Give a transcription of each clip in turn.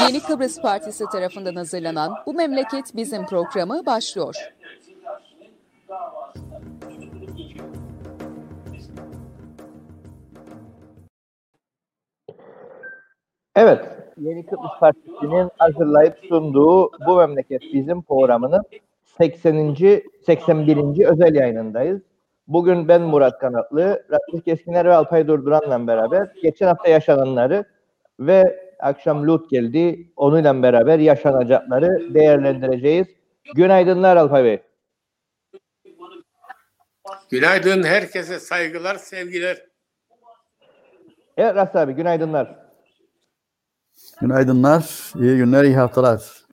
Yeni Kıbrıs Partisi tarafından hazırlanan Bu Memleket Bizim programı başlıyor. Evet, Yeni Kıbrıs Partisi'nin hazırlayıp sunduğu Bu Memleket Bizim programının 80. 81. özel yayınındayız. Bugün ben Murat Kanatlı, Ratlı Keskiner ve Alpay Durduran'la beraber geçen hafta yaşananları ve akşam Lut geldi, onunla beraber yaşanacakları değerlendireceğiz. Günaydınlar Alpay Bey. Günaydın, herkese saygılar, sevgiler. Evet Rast abi, günaydınlar. Günaydınlar, iyi günler, iyi haftalar.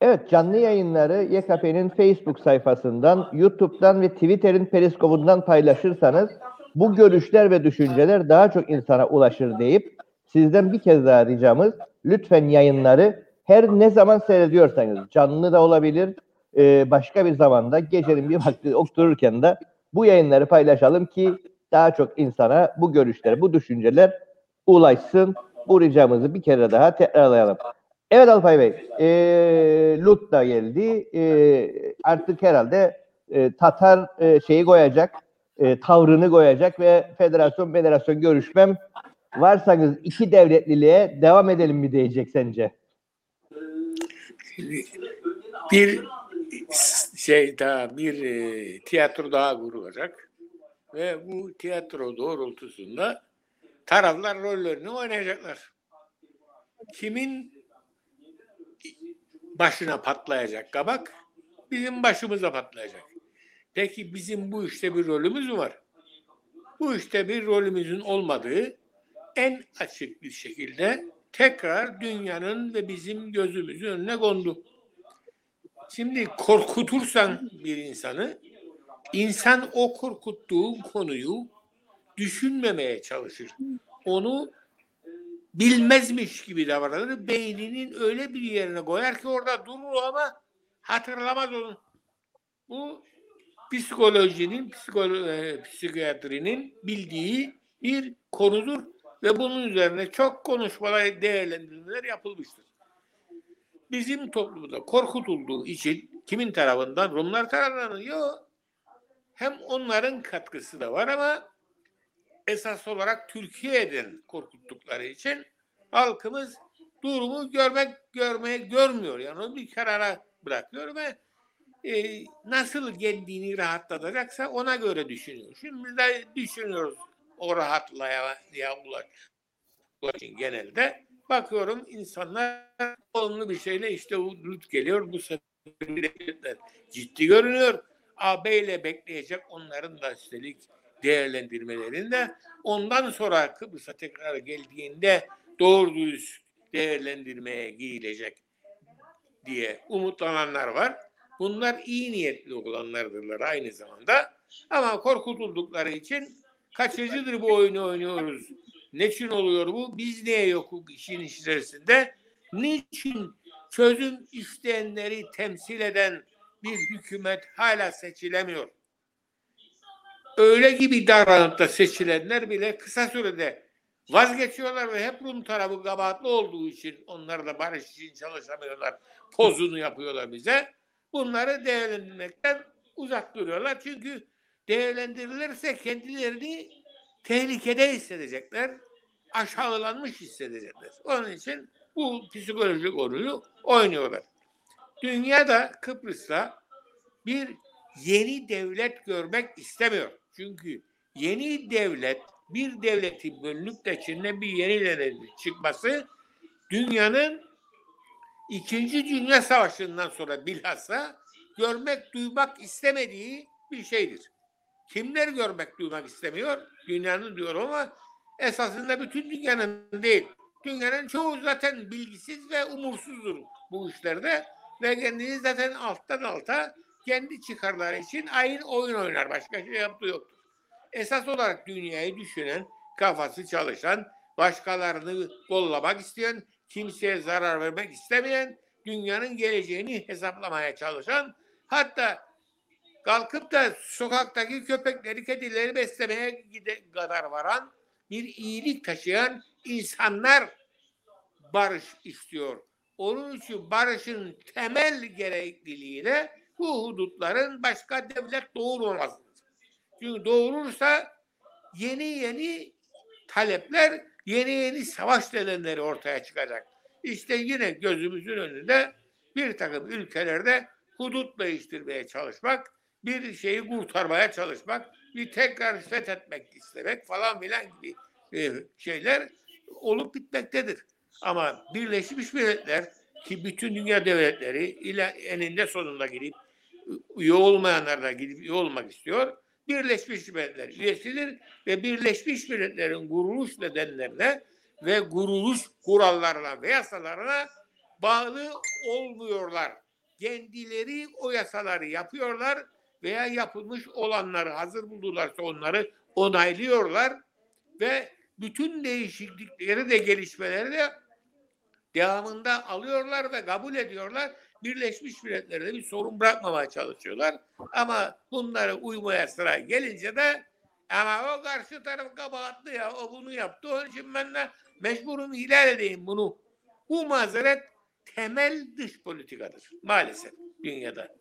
Evet, canlı yayınları YKP'nin Facebook sayfasından, YouTube'dan ve Twitter'in periskobundan paylaşırsanız bu görüşler ve düşünceler daha çok insana ulaşır deyip sizden bir kez daha ricamız lütfen yayınları her ne zaman seyrediyorsanız canlı da olabilir e, başka bir zamanda gecenin bir vakti otururken de bu yayınları paylaşalım ki daha çok insana bu görüşler, bu düşünceler ulaşsın. Bu ricamızı bir kere daha tekrarlayalım. Evet Alpay Bey, e, Lut da geldi. E, artık herhalde e, Tatar e, şeyi koyacak, e, tavrını koyacak ve federasyon federasyon görüşmem varsanız iki devletliliğe devam edelim mi diyecek sence? Bir şey daha, bir e, tiyatro daha kurulacak ve bu tiyatro doğrultusunda taraflar rollerini oynayacaklar. Kimin başına patlayacak kabak? Bizim başımıza patlayacak. Peki bizim bu işte bir rolümüz mü var? Bu işte bir rolümüzün olmadığı en açık bir şekilde tekrar dünyanın ve bizim gözümüzün önüne kondu. Şimdi korkutursan bir insanı, insan o korkuttuğu konuyu düşünmemeye çalışır. Onu bilmezmiş gibi davranır. Beyninin öyle bir yerine koyar ki orada durur ama hatırlamaz onu. Bu psikolojinin, psikolo e, psikiyatrinin bildiği bir konudur ve bunun üzerine çok konuşmalar, değerlendirmeler yapılmıştır. Bizim toplumda korkutulduğu için kimin tarafından? Rumlar tarafından yok. Hem onların katkısı da var ama esas olarak Türkiye'den korkuttukları için halkımız durumu görmek görmeye görmüyor. Yani onu bir karara bırakıyor ve e, nasıl geldiğini rahatlatacaksa ona göre düşünüyor. Şimdi de düşünüyoruz o rahatlaya ulaş genelde. Bakıyorum insanlar olumlu bir şeyle işte Lut geliyor. Bu sefer ciddi görünüyor. AB ile bekleyecek onların da üstelik değerlendirmelerinde ondan sonra Kıbrıs'a tekrar geldiğinde doğru dürüst değerlendirmeye giyilecek diye umutlananlar var. Bunlar iyi niyetli olanlardırlar aynı zamanda. Ama korkutuldukları için kaçıncıdır bu oyunu oynuyoruz? Niçin oluyor bu? Biz niye yokuk işin içerisinde? Niçin çözüm isteyenleri temsil eden bir hükümet hala seçilemiyor? Öyle gibi davranıp da seçilenler bile kısa sürede vazgeçiyorlar ve hep Rum tarafı kabahatli olduğu için onlar da barış için çalışamıyorlar. Pozunu yapıyorlar bize. Bunları değerlendirmekten uzak duruyorlar. Çünkü değerlendirilirse kendilerini tehlikede hissedecekler. Aşağılanmış hissedecekler. Onun için bu psikolojik oyunu oynuyorlar. Dünyada Kıbrıs'ta bir yeni devlet görmek istemiyor. Çünkü yeni devlet bir devletin bölünüp de içinde bir yeni devlet çıkması dünyanın İkinci Dünya Savaşı'ndan sonra bilhassa görmek, duymak istemediği bir şeydir. Kimler görmek, duymak istemiyor? Dünyanın diyor ama esasında bütün dünyanın değil. Dünyanın çoğu zaten bilgisiz ve umursuzdur bu işlerde ve kendini zaten alttan alta kendi çıkarları için aynı oyun oynar. Başka şey yaptığı yoktur. Esas olarak dünyayı düşünen, kafası çalışan, başkalarını kollamak isteyen, kimseye zarar vermek istemeyen, dünyanın geleceğini hesaplamaya çalışan, hatta kalkıp da sokaktaki köpekleri, kedileri beslemeye gide kadar varan bir iyilik taşıyan insanlar barış istiyor. Onun için barışın temel gerekliliği de bu hudutların başka devlet doğurmamasıdır. Çünkü doğurursa yeni yeni talepler, yeni yeni savaş nedenleri ortaya çıkacak. İşte yine gözümüzün önünde bir takım ülkelerde hudut değiştirmeye çalışmak, bir şeyi kurtarmaya çalışmak, bir tekrar fethetmek istemek falan filan gibi e, şeyler olup bitmektedir. Ama Birleşmiş Milletler ki bütün dünya devletleri ile eninde sonunda gidip üye olmayanlar da gidip üye olmak istiyor. Birleşmiş Milletler üyesidir ve Birleşmiş Milletler'in kuruluş nedenlerine ve kuruluş kurallarına ve yasalarına bağlı olmuyorlar. Kendileri o yasaları yapıyorlar veya yapılmış olanları hazır buldularsa onları onaylıyorlar ve bütün değişiklikleri de gelişmeleri de devamında alıyorlar ve kabul ediyorlar. Birleşmiş Milletler'de bir sorun bırakmamaya çalışıyorlar. Ama bunlara uymaya sıra gelince de ama o karşı taraf kabahatli ya o bunu yaptı. Onun için ben de mecburum ihlal edeyim bunu. Bu mazeret temel dış politikadır maalesef dünyada.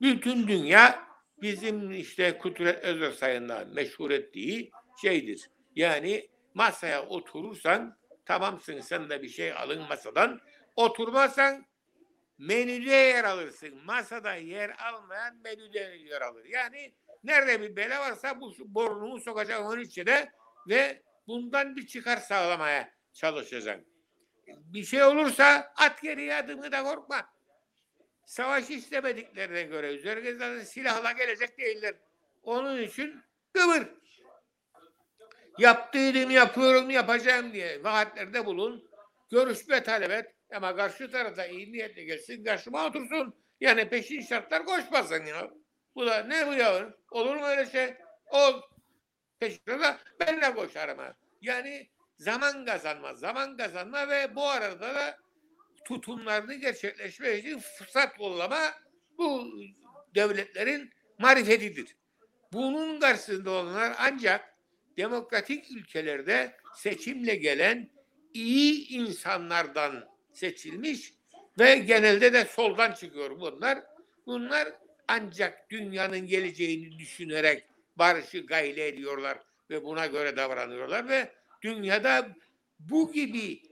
Bütün dünya bizim işte Kudret Özersay'ından meşhur ettiği şeydir. Yani masaya oturursan tamamsın sen de bir şey alın masadan. Oturmazsan menüde yer alırsın. Masada yer almayan menüde yer alır. Yani nerede bir bela varsa bu burnunu sokacak onun içine ve bundan bir çıkar sağlamaya çalışacak. Bir şey olursa at geriye adımı da korkma. Savaş istemediklerine göre üzerine silahla gelecek değiller. Onun için kıvır. Yaptıydım, yapıyorum, yapacağım diye vaatlerde bulun. Görüşme talep et. Ama karşı tarafta iyi niyetle gelsin, karşıma otursun. Yani peşin şartlar koşmasın ya. Bu da ne bu ya? Olur mu öyle şey? Ol. Peşine de ben de koşarım. Yani zaman kazanma, zaman kazanma ve bu arada da tutumlarını gerçekleşmek için fırsat kollama bu devletlerin marifetidir. Bunun karşısında olanlar ancak demokratik ülkelerde seçimle gelen iyi insanlardan seçilmiş ve genelde de soldan çıkıyor bunlar. Bunlar ancak dünyanın geleceğini düşünerek barışı gayle ediyorlar ve buna göre davranıyorlar ve dünyada bu gibi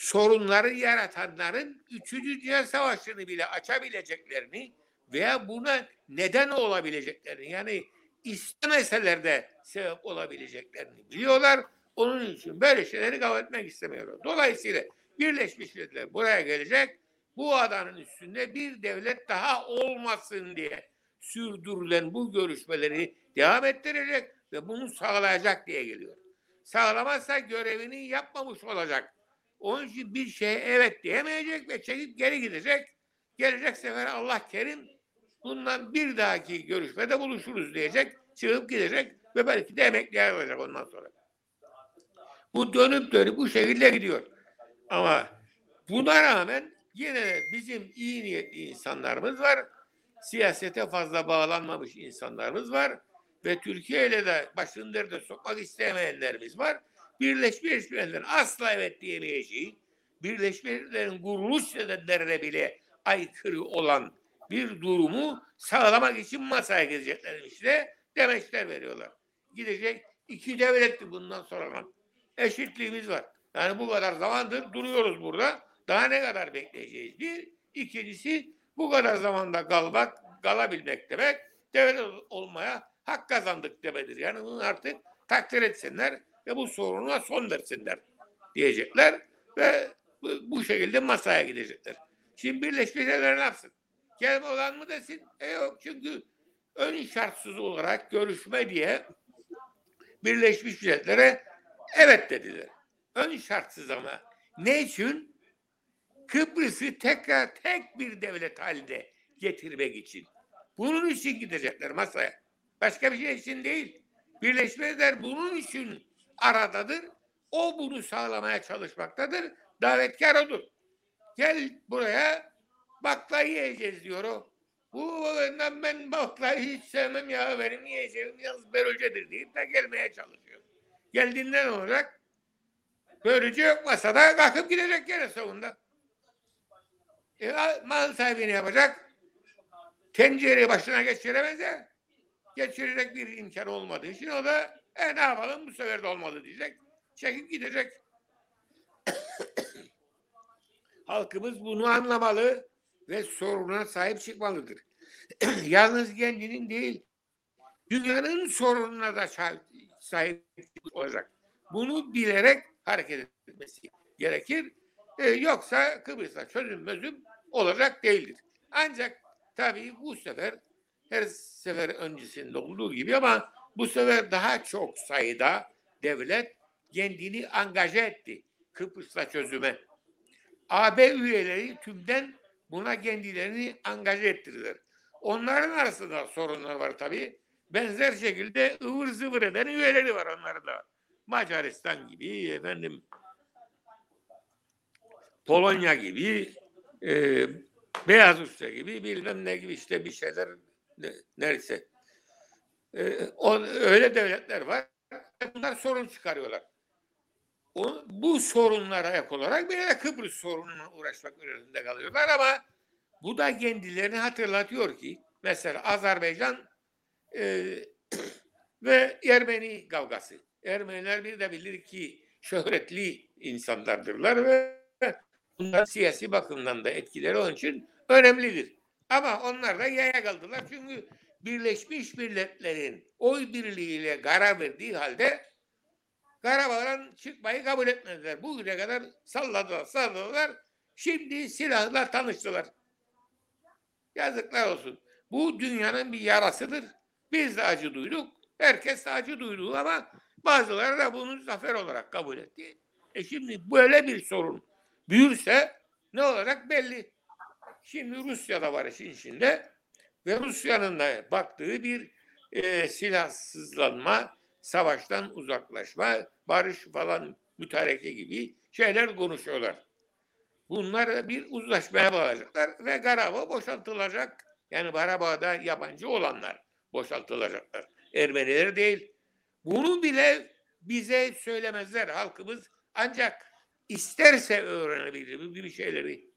sorunları yaratanların 3. Dünya Savaşı'nı bile açabileceklerini veya buna neden olabileceklerini yani istemeseler de sebep olabileceklerini biliyorlar. Onun için böyle şeyleri kabul etmek istemiyorlar. Dolayısıyla Birleşmiş Milletler buraya gelecek. Bu adanın üstünde bir devlet daha olmasın diye sürdürülen bu görüşmeleri devam ettirecek ve bunu sağlayacak diye geliyor. Sağlamazsa görevini yapmamış olacak. Onun için bir şeye evet diyemeyecek ve çekip geri gidecek. Gelecek sefer Allah kerim bundan bir dahaki görüşmede buluşuruz diyecek. Çıkıp gidecek ve belki de ayrılacak ondan sonra. Bu dönüp dönüp bu şekilde gidiyor. Ama buna rağmen yine de bizim iyi niyetli insanlarımız var. Siyasete fazla bağlanmamış insanlarımız var. Ve Türkiye ile de başını derde sokmak istemeyenlerimiz var. Birleşmiş Milletler'in asla evet diyemeyeceği, Birleşmiş Milletler'in kuruluş nedenlerine bile aykırı olan bir durumu sağlamak için masaya geleceklermiş de demeçler veriyorlar. Gidecek iki devletli bundan sonra eşitliğimiz var. Yani bu kadar zamandır duruyoruz burada. Daha ne kadar bekleyeceğiz? Bir. ikincisi bu kadar zamanda kalmak, kalabilmek demek devlet olmaya hak kazandık demedir. Yani bunu artık takdir etsinler ve bu soruna son versinler diyecekler ve bu, şekilde masaya gidecekler. Şimdi Birleşmiş Milletler ne yapsın? Gelme olan mı desin? E yok çünkü ön şartsız olarak görüşme diye Birleşmiş Milletler'e evet dediler. Ön şartsız ama. Ne için? Kıbrıs'ı tekrar tek bir devlet halinde getirmek için. Bunun için gidecekler masaya. Başka bir şey için değil. Birleşmiş Milletler bunun için aradadır. O bunu sağlamaya çalışmaktadır. Davetkar odur. Gel buraya bakla yiyeceğiz diyor o. Bu oyundan ben baklayı hiç sevmem ya benim yiyeceğim yalnız berölcedir deyip de gelmeye çalışıyor. Geldiğinde ne olacak? Böylece yok masada kalkıp gidecek gene sonunda. E, al- mal sahibi ne yapacak? Tencereyi başına geçiremez ya. Geçirecek bir imkan olmadığı için o da e ne yapalım bu sefer de olmadı diyecek. Çekip gidecek. Halkımız bunu anlamalı ve soruna sahip çıkmalıdır. Yalnız kendinin değil, dünyanın sorununa da sahip, olacak. Bunu bilerek hareket etmesi gerekir. E, yoksa Kıbrıs'ta çözüm mözüm olacak değildir. Ancak tabii bu sefer her sefer öncesinde olduğu gibi ama bu sefer daha çok sayıda devlet kendini angaje etti Kıbrıs'ta çözüme. AB üyeleri tümden buna kendilerini angaje ettirdiler. Onların arasında sorunlar var tabii. Benzer şekilde ıvır zıvır eden üyeleri var onların da. Macaristan gibi efendim Polonya gibi e, Beyaz Rusya gibi bilmem ne gibi işte bir şeyler ne, neyse. E, o, öyle devletler var. Bunlar sorun çıkarıyorlar. O, bu sorunlara ayak olarak bir de Kıbrıs sorununa uğraşmak üzerinde kalıyorlar ama bu da kendilerini hatırlatıyor ki mesela Azerbaycan e, ve Ermeni kavgası. Ermeniler bir de bilir ki şöhretli insanlardırlar ve bunlar siyasi bakımdan da etkileri onun için önemlidir. Ama onlar da yaya kaldılar çünkü Birleşmiş Milletler'in oy birliğiyle karar verdiği halde Karabağ'dan çıkmayı kabul etmediler. Bugüne kadar salladılar, salladılar. Şimdi silahla tanıştılar. Yazıklar olsun. Bu dünyanın bir yarasıdır. Biz de acı duyduk. Herkes de acı duydu ama bazıları da bunu zafer olarak kabul etti. E şimdi böyle bir sorun büyürse ne olacak belli. Şimdi Rusya'da var işin içinde ve Rusya'nın da baktığı bir e, silahsızlanma, savaştan uzaklaşma, barış falan mütareke gibi şeyler konuşuyorlar. Bunlar bir uzlaşmaya bağlayacaklar ve Karabağ boşaltılacak. Yani Karabağ'da yabancı olanlar boşaltılacaklar. Ermeniler değil. Bunu bile bize söylemezler halkımız. Ancak isterse öğrenebilir gibi şeyleri.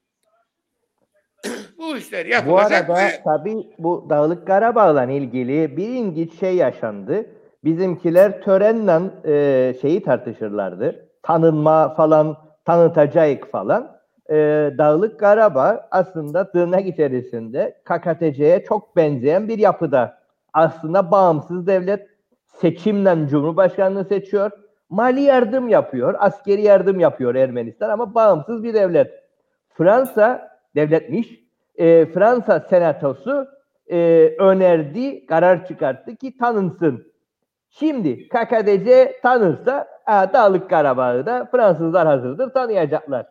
bu işler Bu yapılacak arada ve tabii bu Dağlık Karabağ'la ilgili bir ilginç şey yaşandı. Bizimkiler törenle e, şeyi tartışırlardı. Tanınma falan, tanıtacak falan. E, Dağlık Karabağ aslında tırnak içerisinde KKTC'ye çok benzeyen bir yapıda. Aslında bağımsız devlet seçimle Cumhurbaşkanlığı seçiyor. Mali yardım yapıyor, askeri yardım yapıyor Ermenistan ama bağımsız bir devlet. Fransa devletmiş. E, Fransa senatosu e, önerdi, karar çıkarttı ki tanınsın. Şimdi KKDC tanırsa ha, Dağlık Karabağ'ı da Fransızlar hazırdır tanıyacaklar.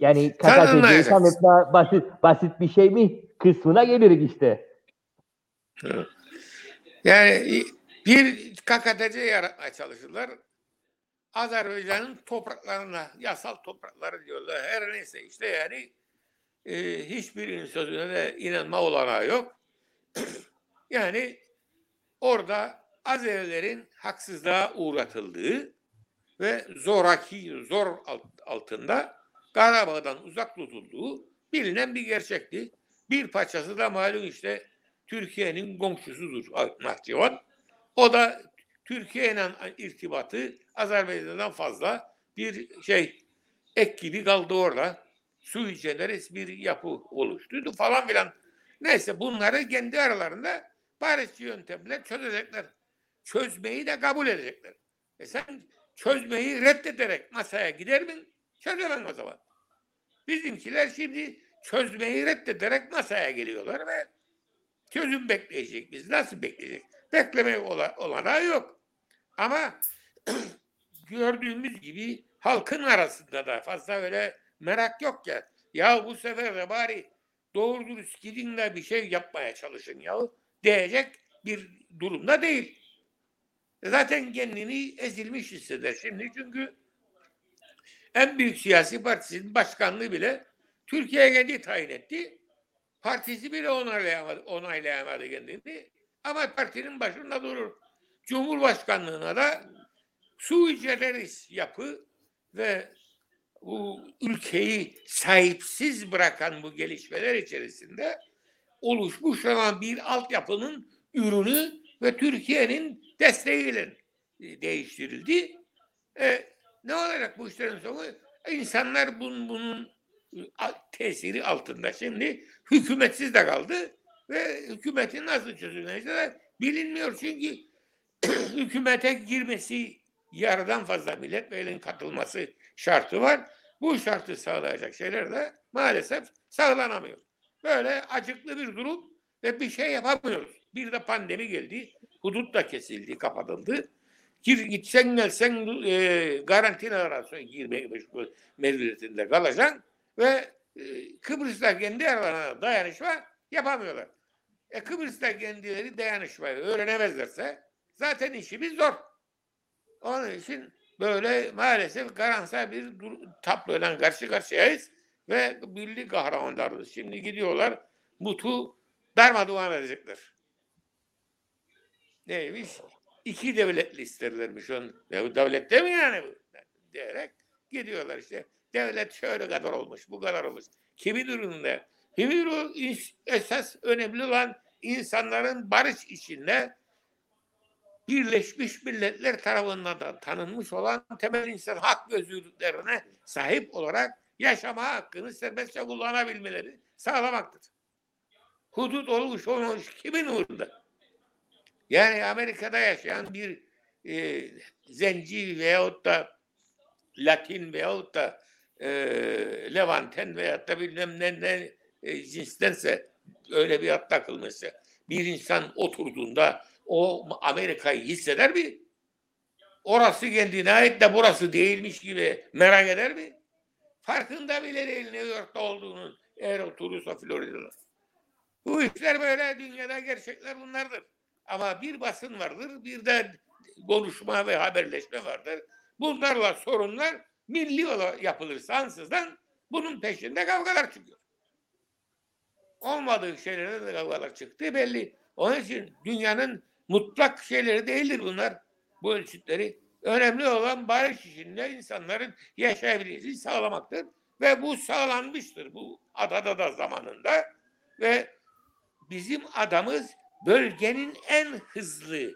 Yani KKDC'yi tanıtma basit, basit bir şey mi kısmına gelirik işte. Yani bir KKTC yaratmaya çalışırlar. Azerbaycan'ın topraklarına, yasal toprakları diyorlar. Her neyse işte yani e, hiçbirinin sözüne de inanma olanağı yok. yani orada Azerilerin haksızlığa uğratıldığı ve zoraki, zor alt- altında Karabağ'dan uzak tutulduğu bilinen bir gerçekti. Bir parçası da malum işte Türkiye'nin komşusudur Nahçıvan. O da Türkiye ile irtibatı Azerbaycan'dan fazla bir şey ek gibi kaldı orada. Sui generis bir yapı oluşturdu falan filan. Neyse bunları kendi aralarında barışçı yöntemle çözecekler. Çözmeyi de kabul edecekler. E sen çözmeyi reddederek masaya gider mi? Çözemem o zaman. Bizimkiler şimdi çözmeyi reddederek masaya geliyorlar ve çözüm bekleyecek biz. Nasıl bekleyecek? Beklemeye ola- olanağı yok. Ama gördüğümüz gibi halkın arasında da fazla öyle merak yok ya. Ya bu sefer de bari doğru dürüst gidin de bir şey yapmaya çalışın ya diyecek bir durumda değil. Zaten kendini ezilmiş hisseder şimdi çünkü en büyük siyasi partisinin başkanlığı bile Türkiye kendi tayin etti. Partisi bile onaylayamadı, onaylayamadı kendini. Ama partinin başında durur. Cumhurbaşkanlığına da sui generis yapı ve bu ülkeyi sahipsiz bırakan bu gelişmeler içerisinde oluşmuş olan bir altyapının ürünü ve Türkiye'nin desteğiyle e, değiştirildi. E, ne olacak bu işlerin sonu? İnsanlar bunun, bunun e, tesiri altında. Şimdi hükümetsiz de kaldı ve hükümetin nasıl çözülmesi de bilinmiyor. Çünkü hükümete girmesi yarıdan fazla milletvekilinin katılması şartı var. Bu şartı sağlayacak şeyler de maalesef sağlanamıyor. Böyle acıklı bir durum ve bir şey yapamıyoruz. Bir de pandemi geldi. Hudut da kesildi, kapatıldı. Gir, gitsen gelsen e, garantinalara girmek mecburiyetinde kalacaksın ve e, Kıbrıs'ta kendi aralarına dayanışma yapamıyorlar. E, Kıbrıs'ta kendileri dayanışmayı öğrenemezlerse zaten işimiz zor. Onun için böyle maalesef karamsar bir tabloyla karşı karşıyayız ve birlik kahramanlarız. Şimdi gidiyorlar Mut'u darmadağın edecekler. Neymiş? İki devletli isterlermiş onun. Devlette mi yani? Diyerek gidiyorlar işte. Devlet şöyle kadar olmuş, bu kadar olmuş. Kimin o iş- esas önemli olan insanların barış içinde Birleşmiş Milletler tarafından da tanınmış olan temel insan hak ve özgürlüklerine sahip olarak yaşama hakkını serbestçe kullanabilmeleri sağlamaktır. Hudut olmuş olmamış kimin uğrunda? Yani Amerika'da yaşayan bir e, zenci veyahut da Latin veyahut da e, Levanten veyahut da bilmem ne, ne e, cinstense öyle bir ad takılmışsa bir insan oturduğunda o Amerika'yı hisseder mi? Orası kendine ait de burası değilmiş gibi merak eder mi? Farkında bile değil New York'ta olduğunun eğer oturursa Florida'da. Bu işler böyle dünyada gerçekler bunlardır. Ama bir basın vardır, bir de konuşma ve haberleşme vardır. Bunlarla sorunlar milli yapılırsa ansızdan bunun peşinde kavgalar çıkıyor. Olmadığı şeylerde de kavgalar çıktı belli. Onun için dünyanın mutlak şeyleri değildir bunlar. Bu ölçütleri. Önemli olan barış içinde insanların yaşayabilmesini sağlamaktır. Ve bu sağlanmıştır bu adada da zamanında. Ve bizim adamız bölgenin en hızlı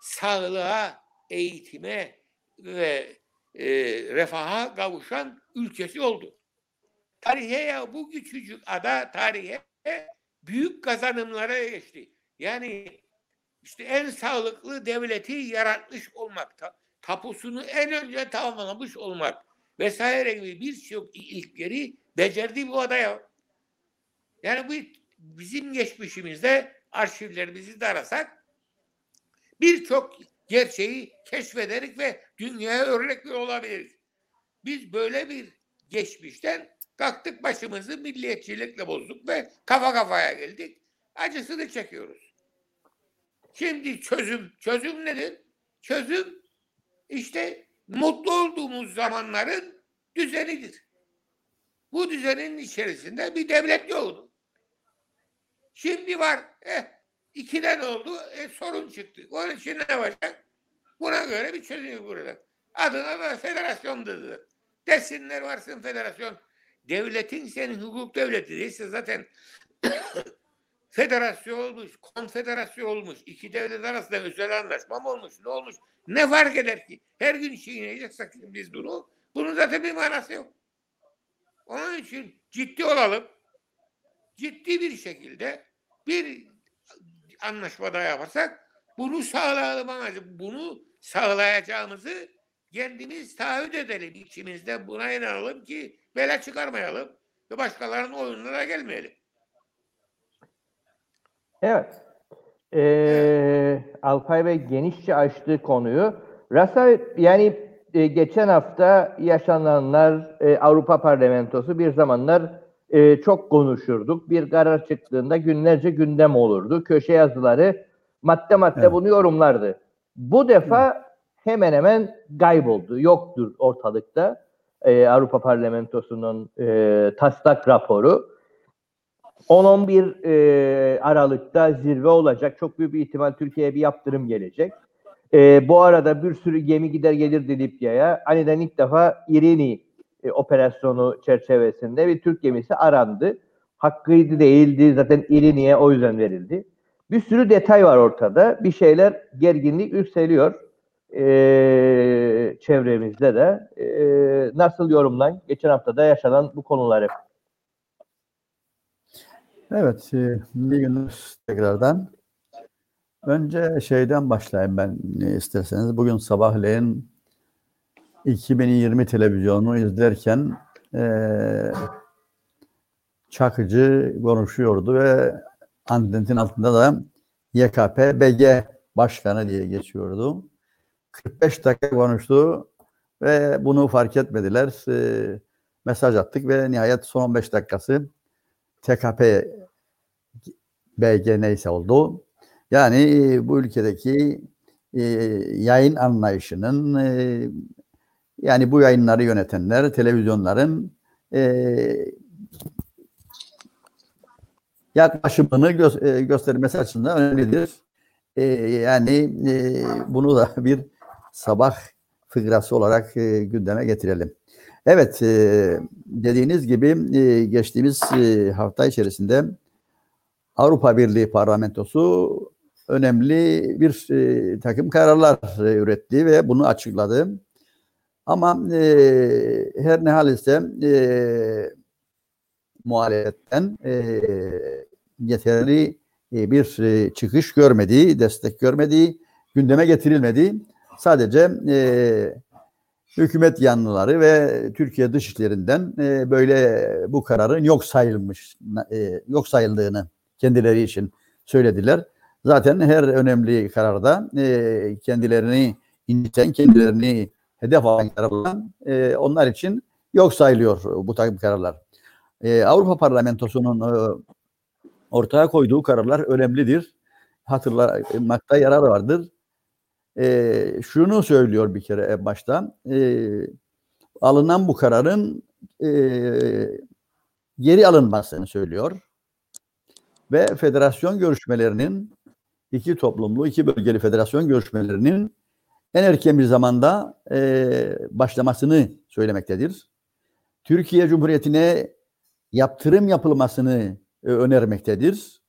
sağlığa, eğitime ve e, refaha kavuşan ülkesi oldu. Tarihe ya bu küçücük ada tarihe büyük kazanımlara geçti. Yani işte en sağlıklı devleti yaratmış olmak, ta- tapusunu en önce tamamlamış olmak vesaire gibi birçok ilkleri becerdi bu adaya. Yani bu bizim geçmişimizde arşivlerimizi de arasak birçok gerçeği keşfederek ve dünyaya örnek bir olabiliriz. Biz böyle bir geçmişten kalktık başımızı milliyetçilikle bozduk ve kafa kafaya geldik. Acısını çekiyoruz. Şimdi çözüm, çözüm nedir? Çözüm işte mutlu olduğumuz zamanların düzenidir. Bu düzenin içerisinde bir devlet yoktu. Şimdi var. Eh, ikiden oldu. E, sorun çıktı. Onun için ne yapacak? Buna göre bir çözüm burada. Adına da federasyon dediler. Desinler varsın federasyon. Devletin senin hukuk devleti değilse zaten federasyon olmuş, konfederasyon olmuş, iki devlet arasında özel anlaşma mı olmuş, ne olmuş? Ne fark eder ki? Her gün çiğneyeceksek biz bunu, bunun zaten bir manası yok. Onun için ciddi olalım. Ciddi bir şekilde bir anlaşma daha yaparsak bunu sağlayalım amacı. Bunu sağlayacağımızı kendimiz taahhüt edelim içimizde. Buna inanalım ki bela çıkarmayalım ve başkalarının oyunlara gelmeyelim. Evet. Ee, Alpay Bey genişçe açtığı konuyu. Rasa yani e, geçen hafta yaşananlar e, Avrupa Parlamentosu bir zamanlar e, çok konuşurduk. Bir karar çıktığında günlerce gündem olurdu. Köşe yazıları madde madde Evet. bunu yorumlardı. Bu defa hemen hemen kayboldu. Yoktur ortalıkta. E, Avrupa Parlamentosu'nun e, taslak raporu. 10-11 e, Aralık'ta zirve olacak. Çok büyük bir ihtimal Türkiye'ye bir yaptırım gelecek. E, bu arada bir sürü gemi gider gelirdi Libya'ya. Aniden ilk defa İrini e, operasyonu çerçevesinde bir Türk gemisi arandı. Hakkıydı değildi zaten İrini'ye o yüzden verildi. Bir sürü detay var ortada. Bir şeyler gerginlik yükseliyor e, çevremizde de. E, nasıl yorumlan? Geçen hafta da yaşanan bu konuları. Evet, e, iyi tekrardan. Önce şeyden başlayayım ben e, isterseniz. Bugün sabahleyin 2020 televizyonunu izlerken e, Çakıcı konuşuyordu ve antenin altında da YKP BG Başkanı diye geçiyordu. 45 dakika konuştu ve bunu fark etmediler. E, mesaj attık ve nihayet son 15 dakikası TKP BG neyse oldu. Yani bu ülkedeki e, yayın anlayışının e, yani bu yayınları yönetenler, televizyonların e, yaklaşımını gö e, göstermesi açısından önemlidir. E, yani e, bunu da bir sabah fıkrası olarak e, gündeme getirelim. Evet, e, dediğiniz gibi e, geçtiğimiz e, hafta içerisinde Avrupa Birliği Parlamentosu önemli bir e, takım kararlar e, üretti ve bunu açıkladı. Ama e, her ne hal ise e, muhalefetten e, yeterli e, bir e, çıkış görmediği, destek görmediği, gündeme getirilmedi. Sadece e, hükümet yanlıları ve Türkiye dışişlerinden e, böyle bu kararın yok sayılmış, e, yok sayıldığını kendileri için söylediler. Zaten her önemli kararda e, kendilerini inciten, kendilerini hedef alan kararlar e, onlar için yok sayılıyor bu takım kararlar. E, Avrupa Parlamentosu'nun e, ortaya koyduğu kararlar önemlidir. Hatırlamakta yarar vardır. E, şunu söylüyor bir kere en başta. E, alınan bu kararın e, geri alınmasını söylüyor. Ve federasyon görüşmelerinin iki toplumlu, iki bölgeli federasyon görüşmelerinin en erken bir zamanda e, başlamasını söylemektedir. Türkiye Cumhuriyeti'ne yaptırım yapılmasını e, önermektedir.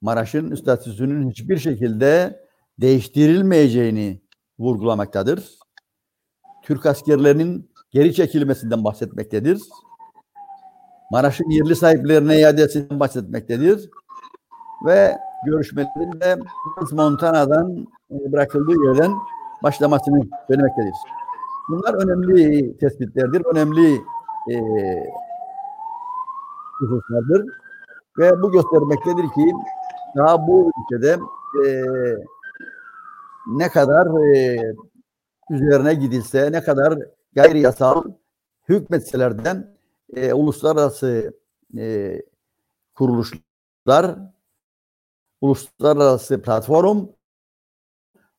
Maraş'ın statüsünün hiçbir şekilde değiştirilmeyeceğini vurgulamaktadır. Türk askerlerinin geri çekilmesinden bahsetmektedir. Maraş'ın yerli sahiplerine iadesinden bahsetmektedir. Ve görüşmelerinde Montana'dan e, bırakıldığı yerden başlamasını söylemektedir. Bunlar önemli tespitlerdir, önemli e, hususlardır. Ve bu göstermektedir ki daha bu ülkede e, ne kadar e, üzerine gidilse, ne kadar gayri yasal hükmetselerden e, uluslararası e, kuruluşlar, uluslararası platform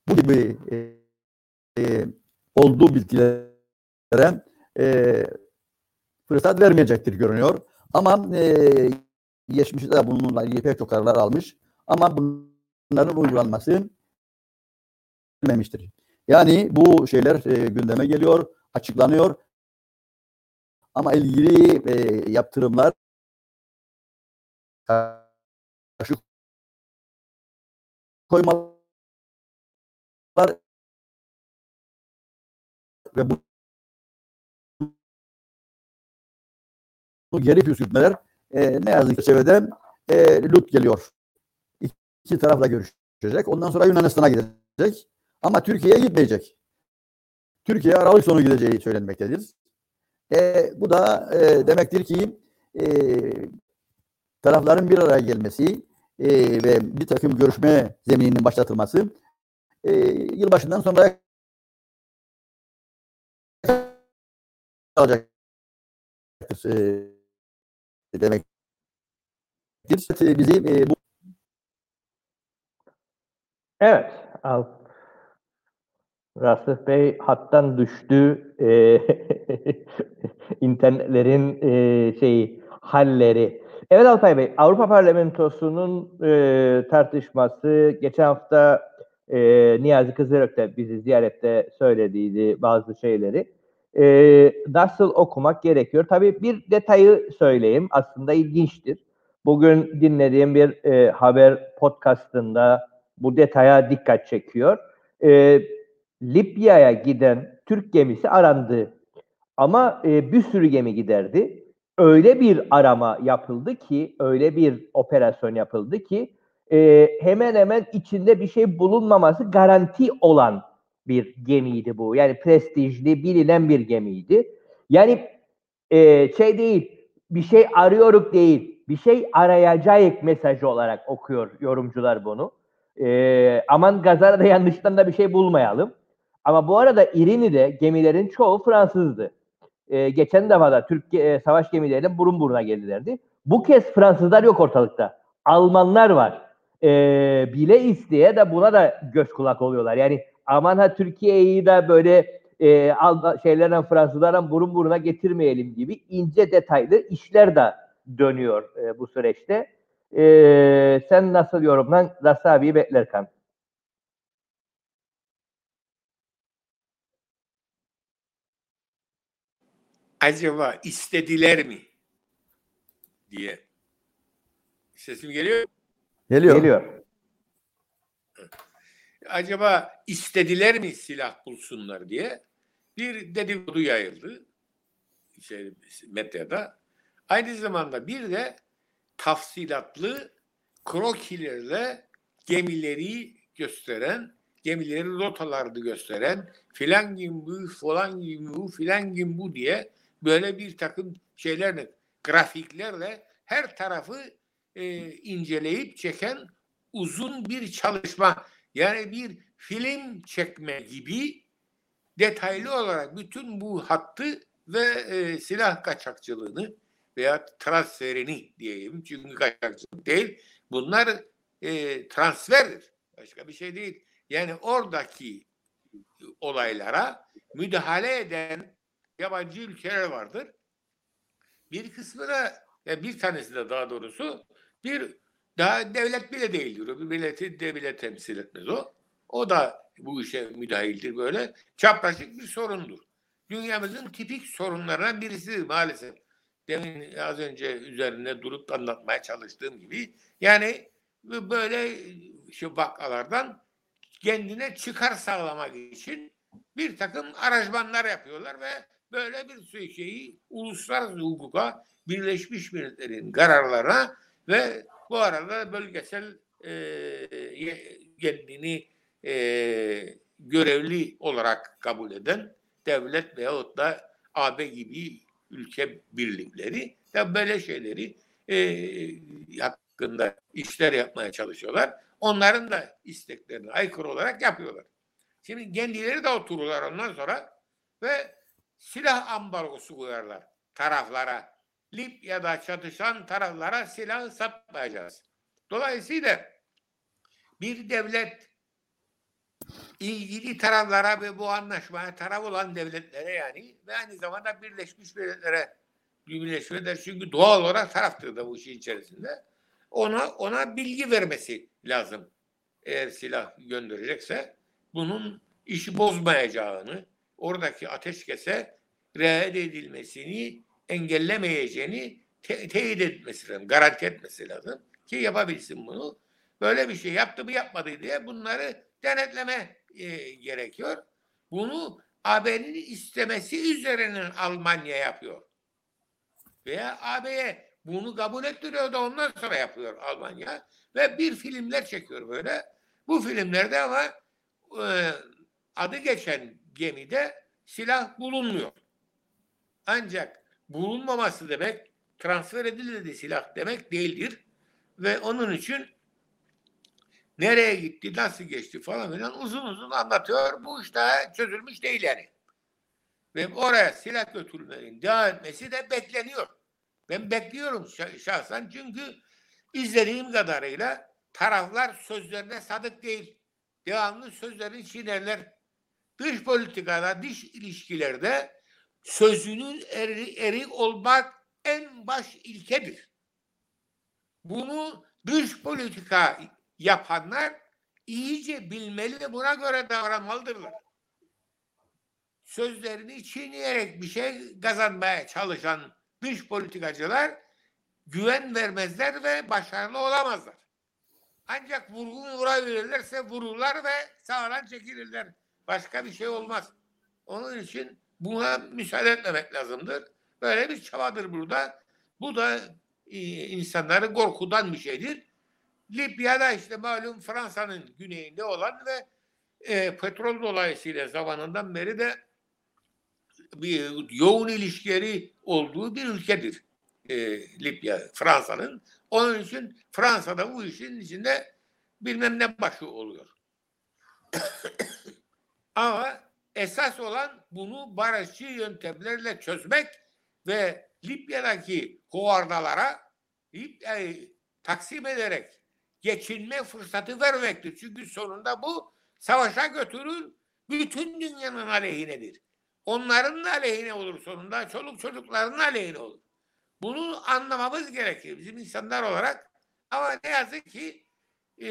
bu gibi e, e, olduğu bilgilere e, fırsat vermeyecektir görünüyor. Ama e, geçmişte bununla ilgili pek çok kararlar almış. Ama bunların uygulanması bilmemiştir. Yani bu şeyler e, gündeme geliyor, açıklanıyor. Ama ilgili e, yaptırımlar karşı koymalar ve bu geri püskürtmeler e, ne yazık ki çevreden e, Lut geliyor. İki tarafla görüşecek. Ondan sonra Yunanistan'a gidecek. Ama Türkiye'ye gitmeyecek. Türkiye Aralık sonu gideceği söylenmektedir. E, bu da e, demektir ki e, tarafların bir araya gelmesi e, ve bir takım görüşme zemininin başlatılması e, yılbaşından sonra alacaktır. E, demektir. Bizi e, bu Evet. Al. Rasif Bey hattan düştü. E, internetlerin e, şeyi halleri. Evet Alpay Bey, Avrupa Parlamentosu'nun e, tartışması geçen hafta E, Niyazi Kızılök de bizi ziyarette söylediydi bazı şeyleri. E, nasıl okumak gerekiyor? Tabii bir detayı söyleyeyim. Aslında ilginçtir. Bugün dinlediğim bir e, haber podcastında bu detaya dikkat çekiyor. E, Libya'ya giden Türk gemisi arandı. Ama e, bir sürü gemi giderdi. Öyle bir arama yapıldı ki, öyle bir operasyon yapıldı ki e, hemen hemen içinde bir şey bulunmaması garanti olan bir gemiydi bu. Yani prestijli, bilinen bir gemiydi. Yani e, şey değil, bir şey arıyoruz değil, bir şey arayacağız mesajı olarak okuyor yorumcular bunu. E, aman gazara da yanlıştan da bir şey bulmayalım. Ama bu arada İrini'de gemilerin çoğu Fransızdı. E, geçen defa da Türk e, savaş gemileriyle burun buruna geldilerdi. Bu kez Fransızlar yok ortalıkta. Almanlar var. E, bile isteye de buna da göz kulak oluyorlar. Yani aman ha Türkiye'yi de böyle e, şeylerden Fransızlardan burun buruna getirmeyelim gibi ince detaylı işler de dönüyor e, bu süreçte. E, sen nasıl yorumlan? Rasa abiyi Acaba istediler mi? diye. Sesim geliyor. Geliyor. Geliyor. Acaba istediler mi silah bulsunlar diye bir dedikodu yayıldı şey, medyada. Aynı zamanda bir de tafsilatlı krokilerle gemileri gösteren, gemileri rotalarını gösteren filan gibi bu, falan gibi bu, filan gibi bu diye böyle bir takım şeylerle, grafiklerle her tarafı e, inceleyip çeken uzun bir çalışma. Yani bir film çekme gibi detaylı olarak bütün bu hattı ve e, silah kaçakçılığını veya transferini diyeyim çünkü kaçakçılık değil. Bunlar e, transferdir. Başka bir şey değil. Yani oradaki olaylara müdahale eden yabancı ülkeler vardır. Bir kısmı da bir tanesi de daha doğrusu bir daha devlet bile değildir. Bir milleti devlet temsil etmez o. O da bu işe müdahildir böyle. Çapraşık bir sorundur. Dünyamızın tipik sorunlarından birisi maalesef. Demin az önce üzerinde durup anlatmaya çalıştığım gibi. Yani böyle şu vakalardan kendine çıkar sağlamak için bir takım aranjmanlar yapıyorlar ve böyle bir şeyi uluslararası hukuka Birleşmiş Milletler'in kararlarına ve bu arada bölgesel e, kendini e, görevli olarak kabul eden devlet veyahut da AB gibi ülke birlikleri ya böyle şeyleri e, hakkında işler yapmaya çalışıyorlar. Onların da isteklerine aykırı olarak yapıyorlar. Şimdi kendileri de otururlar ondan sonra ve silah ambargosu koyarlar taraflara. Libya'da çatışan taraflara silah satmayacağız. Dolayısıyla bir devlet ilgili taraflara ve bu anlaşmaya taraf olan devletlere yani ve aynı zamanda Birleşmiş Milletler'e Birleşmiş Milletler çünkü doğal olarak taraftır da bu işin içerisinde. Ona ona bilgi vermesi lazım. Eğer silah gönderecekse bunun işi bozmayacağını, oradaki ateşkese riayet edilmesini engellemeyeceğini te- teyit etmesi lazım, garanti etmesi lazım ki yapabilsin bunu. Böyle bir şey yaptı mı yapmadı diye bunları denetleme e, gerekiyor. Bunu AB'nin istemesi üzerinden Almanya yapıyor. Veya AB'ye bunu kabul ettiriyor da ondan sonra yapıyor Almanya. Ve bir filmler çekiyor böyle. Bu filmlerde ama e, adı geçen gemide silah bulunmuyor. Ancak bulunmaması demek transfer edildi silah demek değildir. Ve onun için nereye gitti, nasıl geçti falan filan uzun uzun anlatıyor. Bu iş daha çözülmüş değil yani. Ve oraya silah götürmenin devam etmesi de bekleniyor. Ben bekliyorum şahsen çünkü izlediğim kadarıyla taraflar sözlerine sadık değil. Devamlı sözlerini çiğnerler. Dış politikada, dış ilişkilerde sözünün eri, erik olmak en baş ilkedir. Bunu dış politika yapanlar iyice bilmeli ve buna göre davranmalıdırlar. Sözlerini çiğneyerek bir şey kazanmaya çalışan dış politikacılar güven vermezler ve başarılı olamazlar. Ancak vurgun vurabilirlerse vururlar ve sağdan çekilirler. Başka bir şey olmaz. Onun için buna müsaade etmemek lazımdır. Böyle bir çabadır burada. Bu da e, insanları korkudan bir şeydir. Libya'da işte malum Fransa'nın güneyinde olan ve e, petrol dolayısıyla zamanından beri de bir yoğun ilişkileri olduğu bir ülkedir e, Libya, Fransa'nın. Onun için Fransa'da bu işin içinde bilmem ne başı oluyor. Ama esas olan bunu barışçı yöntemlerle çözmek ve Libya'daki hovardalara Libya'yı taksim ederek geçinme fırsatı vermektir. Çünkü sonunda bu savaşa götürür, bütün dünyanın aleyhinedir. Onların da aleyhine olur sonunda, çoluk çocukların aleyhine olur. Bunu anlamamız gerekir bizim insanlar olarak. Ama ne yazık ki e,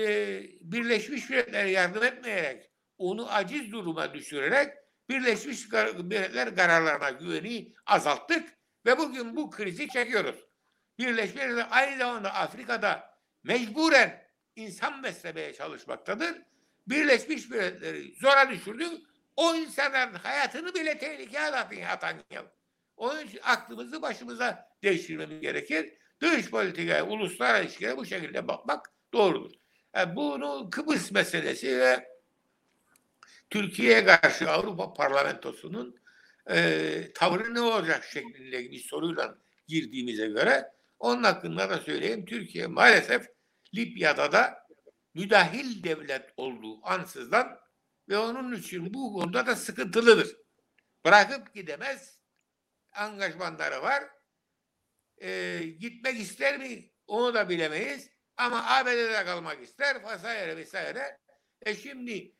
Birleşmiş Milletler yardım etmeyerek, onu aciz duruma düşürerek Birleşmiş Milletler kararlarına güveni azalttık ve bugün bu krizi çekiyoruz. Birleşmiş Milletler aynı zamanda Afrika'da mecburen insan beslemeye çalışmaktadır. Birleşmiş Milletler'i zora düşürdük. O insanların hayatını bile tehlikeye atan yıl. Onun için aklımızı başımıza değiştirmemiz gerekir. Dış politikaya, uluslararası ilişkilere bu şekilde bakmak doğrudur. Yani bunu Kıbrıs meselesi ve Türkiye'ye karşı Avrupa Parlamentosu'nun e, tavrı ne olacak şeklinde bir soruyla girdiğimize göre onun hakkında da söyleyeyim. Türkiye maalesef Libya'da da müdahil devlet olduğu ansızdan ve onun için bu konuda da sıkıntılıdır. Bırakıp gidemez. Angajmanları var. Ee, gitmek ister mi? Onu da bilemeyiz. Ama ABD'de kalmak ister. Vesaire vesaire. E şimdi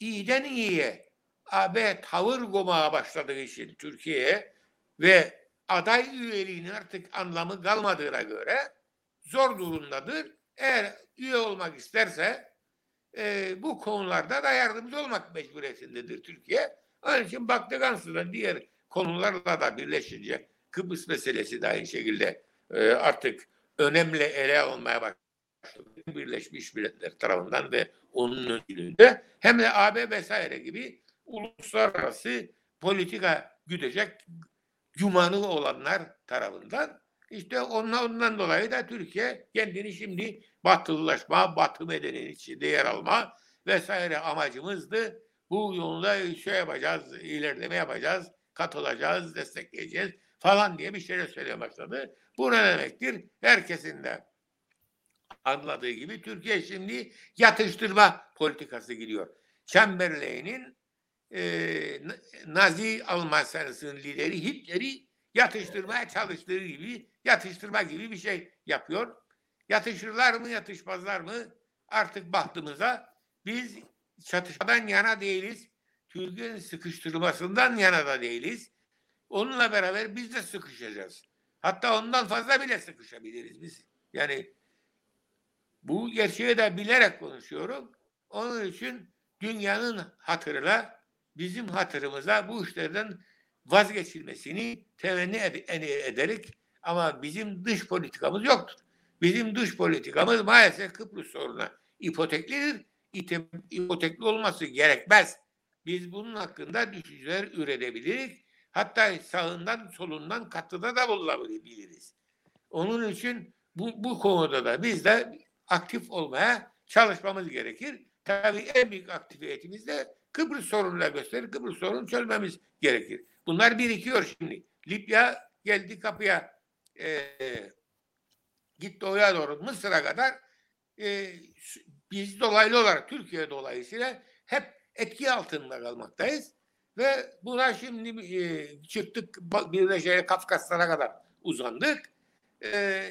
iyiden iyiye AB tavır gomaya başladığı için Türkiye'ye ve aday üyeliğinin artık anlamı kalmadığına göre zor durumdadır. Eğer üye olmak isterse e, bu konularda da yardımcı olmak mecburiyetindedir Türkiye. Onun için baktık ansızdan diğer konularla da birleşince Kıbrıs meselesi de aynı şekilde e, artık önemli ele alınmaya başladı. Birleşmiş Milletler tarafından ve onun öncülüğünde hem de AB vesaire gibi uluslararası politika güdecek cumanı olanlar tarafından işte ondan, ondan dolayı da Türkiye kendini şimdi batılılaşma, batı medeniyeti içinde yer alma vesaire amacımızdı. Bu yolda şey yapacağız, ilerleme yapacağız, katılacağız, destekleyeceğiz falan diye bir şeyler söylemeye başladı. Bu ne demektir? Herkesin de anladığı gibi Türkiye şimdi yatıştırma politikası gidiyor. Chamberlain'in e, Nazi Almanya'sının lideri Hitler'i yatıştırmaya çalıştığı gibi yatıştırma gibi bir şey yapıyor. Yatışırlar mı yatışmazlar mı artık baktığımıza biz çatışmadan yana değiliz. Türkiye'nin sıkıştırmasından yana da değiliz. Onunla beraber biz de sıkışacağız. Hatta ondan fazla bile sıkışabiliriz biz. Yani bu gerçeği de bilerek konuşuyorum. Onun için dünyanın hatırına, bizim hatırımıza bu işlerden vazgeçilmesini temenni ed- ederek ama bizim dış politikamız yoktur. Bizim dış politikamız maalesef Kıbrıs sorununa ipoteklidir. İpotekli olması gerekmez. Biz bunun hakkında düşünceler üretebiliriz. Hatta sağından solundan katıda da bulunabiliriz. Onun için bu, bu konuda da biz de aktif olmaya çalışmamız gerekir. Tabii en büyük aktivitemiz de Kıbrıs sorunuyla gösterir. Kıbrıs sorunu çözmemiz gerekir. Bunlar birikiyor şimdi. Libya geldi kapıya e, gitti oya doğru Mısır'a kadar e, biz dolaylı olarak Türkiye dolayısıyla hep etki altında kalmaktayız. Ve buna şimdi e, çıktık bir de şeye Kafkaslara kadar uzandık. E,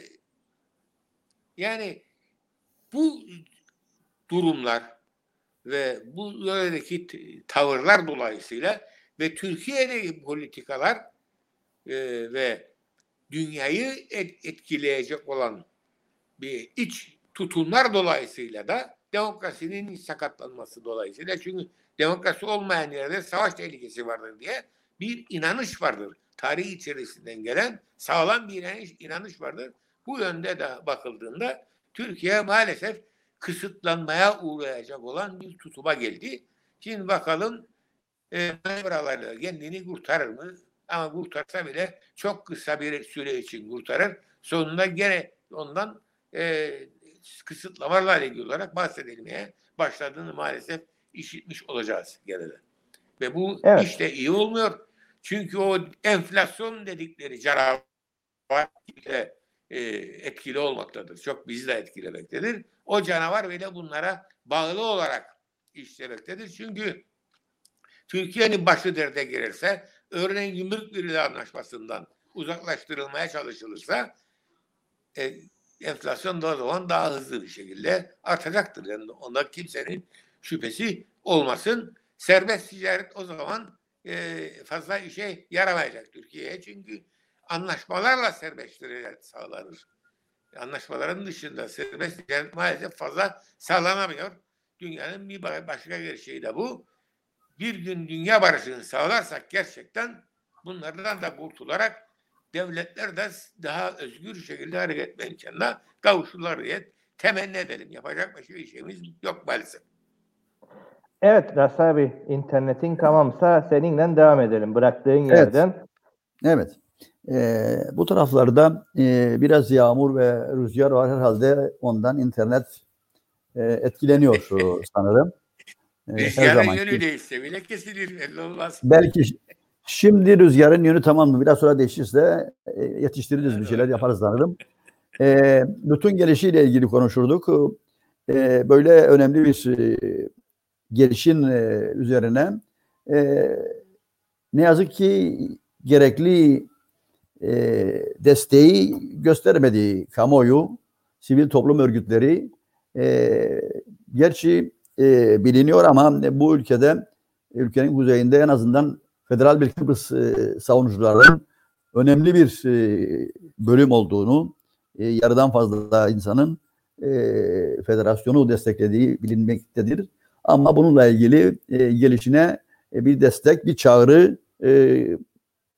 yani bu durumlar ve bu yöredeki tavırlar dolayısıyla ve Türkiye'deki politikalar e, ve dünyayı et, etkileyecek olan bir iç tutumlar dolayısıyla da demokrasinin sakatlanması dolayısıyla. Çünkü demokrasi olmayan yerde savaş tehlikesi vardır diye bir inanış vardır. Tarih içerisinden gelen sağlam bir inanış, inanış vardır. Bu yönde de bakıldığında Türkiye maalesef kısıtlanmaya uğrayacak olan bir tutuma geldi. Şimdi bakalım e, manevralarla kendini kurtarır mı? Ama kurtarsa bile çok kısa bir süre için kurtarır. Sonunda gene ondan e, kısıtlamalarla ilgili olarak bahsedilmeye başladığını maalesef işitmiş olacağız gene de. Ve bu Evet. iş de iyi olmuyor. Çünkü o enflasyon dedikleri canavar e, etkili olmaktadır. Çok bizi de etkilemektedir. O canavar bile bunlara bağlı olarak işlemektedir. Çünkü Türkiye'nin başı derde girerse, örneğin gümrük birliği anlaşmasından uzaklaştırılmaya çalışılırsa e, enflasyon da o zaman daha hızlı bir şekilde artacaktır. Yani onda kimsenin şüphesi olmasın. Serbest ticaret o zaman e, fazla işe yaramayacak Türkiye'ye. Çünkü anlaşmalarla serbest ticaret sağlanır. Anlaşmaların dışında serbest ticaret maalesef fazla sağlanamıyor. Dünyanın bir başka gerçeği de bu. Bir gün dünya barışını sağlarsak gerçekten bunlardan da kurtularak devletler de daha özgür şekilde hareket etme imkanına kavuşurlar diye temenni edelim. Yapacak başka bir şeyimiz yok maalesef. Evet Ras abi internetin tamamsa seninle devam edelim bıraktığın Evet. yerden. Evet. Ee, bu taraflarda e, biraz yağmur ve rüzgar var herhalde ondan internet e, etkileniyor sanırım. Ee, her Rüzgarın yönü değişse bile kesilir. Belli olmaz. Belki şimdi rüzgarın yönü tamamdır. Biraz sonra değişirse e, yetiştiririz bir şeyler yaparız sanırım. E, bütün gelişiyle ilgili konuşurduk. E, böyle önemli bir e, gelişin e, üzerine e, ne yazık ki gerekli e, desteği göstermedi kamuoyu, sivil toplum örgütleri. E, gerçi e, biliniyor ama bu ülkede ülkenin kuzeyinde en azından federal bir Kıbrıs e, savunucularının önemli bir e, bölüm olduğunu, e, yarıdan fazla insanın e, federasyonu desteklediği bilinmektedir. Ama bununla ilgili e, gelişine e, bir destek, bir çağrı e,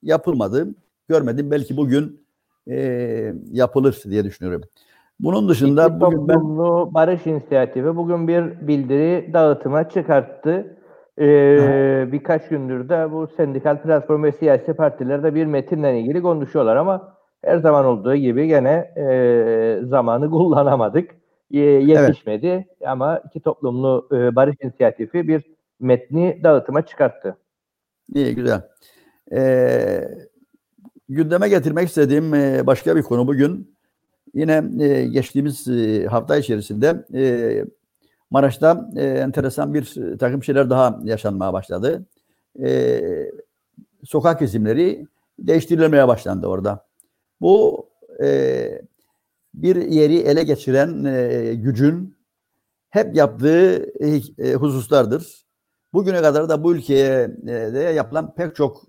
yapılmadı. Görmedim. Belki bugün e, yapılır diye düşünüyorum. Bunun dışında İki bugün ben barış inisiyatifi bugün bir bildiri dağıtıma çıkarttı. Ee, birkaç gündür de bu sendikal platform ve siyasi partiler de bir metinle ilgili konuşuyorlar ama her zaman olduğu gibi gene e, zamanı kullanamadık. E, yetişmedi ama iki toplumlu e, barış inisiyatifi bir metni dağıtıma çıkarttı. İyi güzel. Ee, gündeme getirmek istediğim e, başka bir konu bugün. Yine e, geçtiğimiz e, hafta içerisinde Maraş'ta enteresan bir takım şeyler daha yaşanmaya başladı. Sokak isimleri değiştirilmeye başlandı orada. Bu bir yeri ele geçiren gücün hep yaptığı hususlardır. Bugüne kadar da bu ülkeye de yapılan pek çok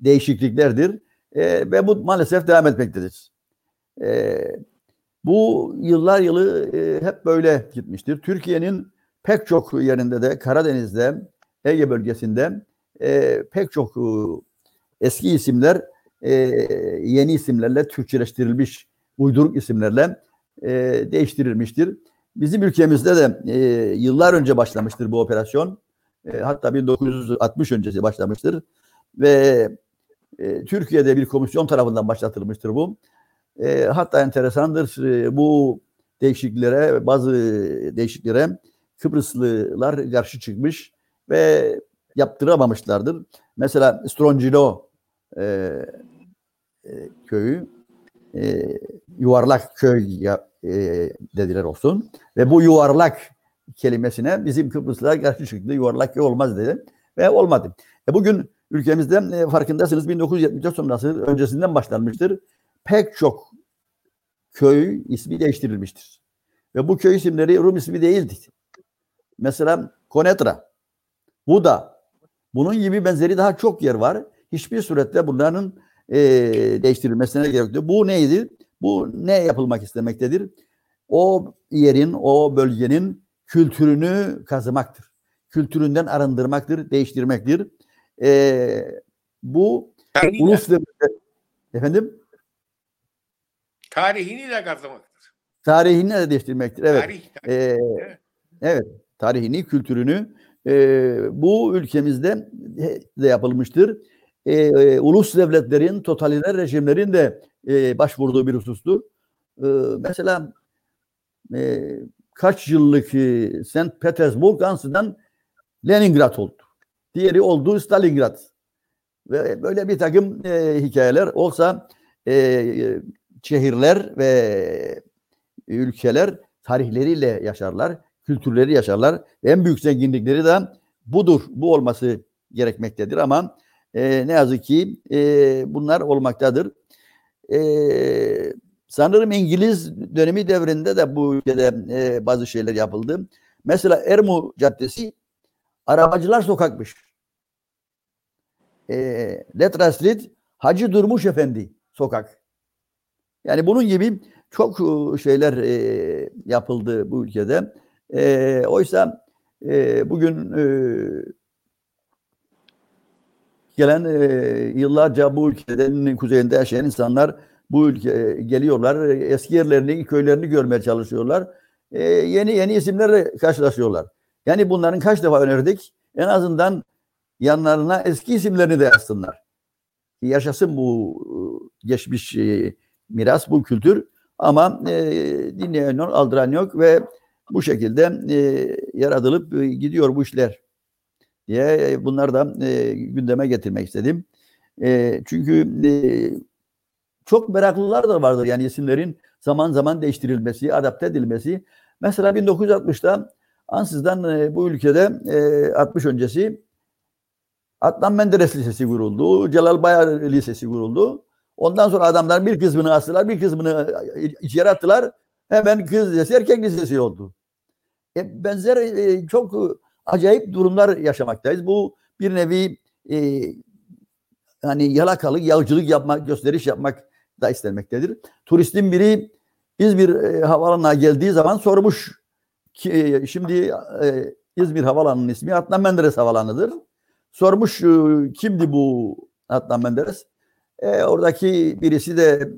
değişikliklerdir e, ve bu maalesef devam etmektedir. E, bu yıllar yılı e, hep böyle gitmiştir. Türkiye'nin pek çok yerinde de Karadeniz'de, Ege bölgesinde e, pek çok e, eski isimler e, yeni isimlerle Türkçeleştirilmiş uyduruk isimlerle e, değiştirilmiştir. Bizim ülkemizde de e, yıllar önce başlamıştır bu operasyon. E, hatta 1960 öncesi başlamıştır. Ve e, Türkiye'de bir komisyon tarafından başlatılmıştır bu. E, hatta enteresandır e, bu değişikliklere, bazı değişikliklere Kıbrıslılar karşı çıkmış ve yaptıramamışlardır. Mesela Strongilo e, e, köyü e, yuvarlak köy e, dediler olsun. Ve bu yuvarlak kelimesine bizim Kıbrıslılar karşı çıktı. Yuvarlak köy olmaz dedi. Ve olmadı. E bugün ülkemizde e, farkındasınız 1974 sonrası öncesinden başlanmıştır. Pek çok köy ismi değiştirilmiştir. Ve bu köy isimleri Rum ismi değildi. Mesela Konetra, Buda, bunun gibi benzeri daha çok yer var. Hiçbir surette bunların e, değiştirilmesine gerek yok. Bu neydi? Bu ne yapılmak istemektedir? o yerin, o bölgenin kültürünü kazımaktır. Kültüründen arındırmaktır, değiştirmektir. E, bu Tarihini, ulus efendim tarihini de kazımaktır. tarihini de değiştirmektir. Evet. Tarih, tarih. Ee, Evet. evet, tarihini, kültürünü e, bu ülkemizde de yapılmıştır. E, e, ulus devletlerin, totaliter rejimlerin de e, başvurduğu bir husustur. E, mesela e, kaç yıllık e, St. Petersburg ansızdan Leningrad oldu. Diğeri oldu Stalingrad. Ve böyle bir takım e, hikayeler olsa e, şehirler ve ülkeler tarihleriyle yaşarlar, kültürleri yaşarlar. En büyük zenginlikleri de budur, bu olması gerekmektedir ama e, ne yazık ki e, bunlar olmaktadır. E, sanırım İngiliz dönemi devrinde de bu ülkede e, bazı şeyler yapıldı. Mesela Ermu Caddesi arabacılar sokakmış. E, Letra Street Hacı Durmuş Efendi sokak. Yani bunun gibi çok e, şeyler e, yapıldı bu ülkede. E, oysa bugün gelen yıllarca bu ülkenin kuzeyinde yaşayan insanlar bu ülke geliyorlar. Eski yerlerini, köylerini görmeye çalışıyorlar. Yeni yeni isimlerle karşılaşıyorlar. Yani bunların kaç defa önerdik? En azından yanlarına eski isimlerini de yazsınlar. Yaşasın bu e, geçmiş e, miras, bu kültür. Ama e, dinleyen yok, aldıran yok ve bu şekilde e, yaratılıp e, gidiyor bu işler diye e, bunları da e, gündeme getirmek istedim. E, çünkü e, çok meraklılar da vardır yani isimlerin zaman zaman değiştirilmesi, adapte edilmesi. Mesela 1960'da ansızdan e, bu ülkede e, 60 öncesi Adnan Menderes Lisesi kuruldu, Celal Bayar Lisesi kuruldu. Ondan sonra adamlar bir kısmını astılar, bir kısmını e, içeri attılar. Hemen kız lisesi, erkek lisesi oldu. E, benzer e, çok e, acayip durumlar yaşamaktayız. Bu bir nevi e, hani yalakalık, yağcılık yapmak, gösteriş yapmak da istenmektedir. Turistin biri İzmir e, havaalanına geldiği zaman sormuş ki e, şimdi e, İzmir havaalanının ismi Adnan Menderes Havaalanı'dır. Sormuş e, kimdi bu Adnan Menderes? E, oradaki birisi de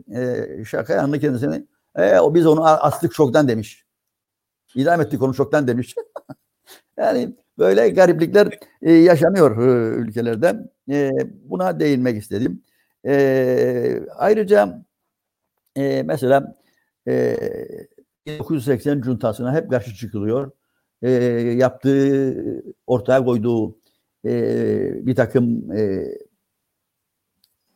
e, şaka yanlı kendisine e, o biz onu astık şoktan demiş. İdam ettik onu şoktan demiş. yani böyle gariplikler e, yaşanıyor e, ülkelerde. E, buna değinmek istedim. E, ayrıca e, mesela e, 1980 cuntasına hep karşı çıkılıyor. E, yaptığı, ortaya koyduğu e, bir takım e,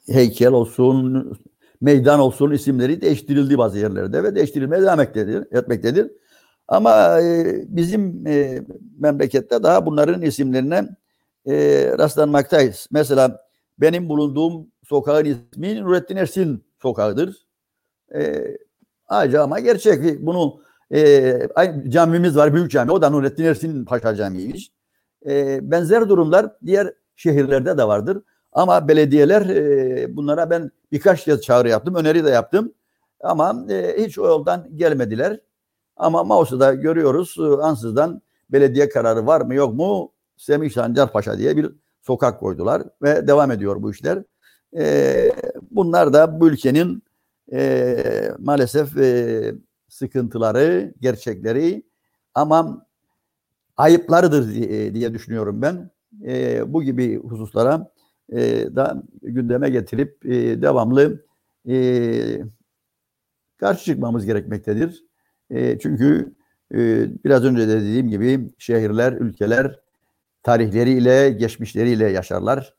heykel olsun, meydan olsun isimleri değiştirildi bazı yerlerde ve değiştirilmeye devam etmektedir. etmektedir. Ama e, bizim e, memlekette daha bunların isimlerine e, rastlanmaktayız. Mesela benim bulunduğum sokağın ismi Nurettin Ersin sokağıdır. E, ayrıca ama gerçek. Bunu e, camimiz var, büyük cami. O da Nurettin Ersin Paşa Camii'ymiş. E, benzer durumlar diğer şehirlerde de vardır. Ama belediyeler e, bunlara ben birkaç kez çağrı yaptım, öneri de yaptım. Ama e, hiç o yoldan gelmediler. Ama Mausa'da görüyoruz e, ansızdan belediye kararı var mı yok mu Semih Sancar Paşa diye bir sokak koydular ve devam ediyor bu işler. E, bunlar da bu ülkenin e, maalesef e, sıkıntıları, gerçekleri ama ayıplarıdır diye, diye düşünüyorum ben. E, bu gibi hususlara e, da gündeme getirip e, devamlı e, karşı çıkmamız gerekmektedir. E, çünkü e, biraz önce de dediğim gibi şehirler, ülkeler tarihleriyle, geçmişleriyle yaşarlar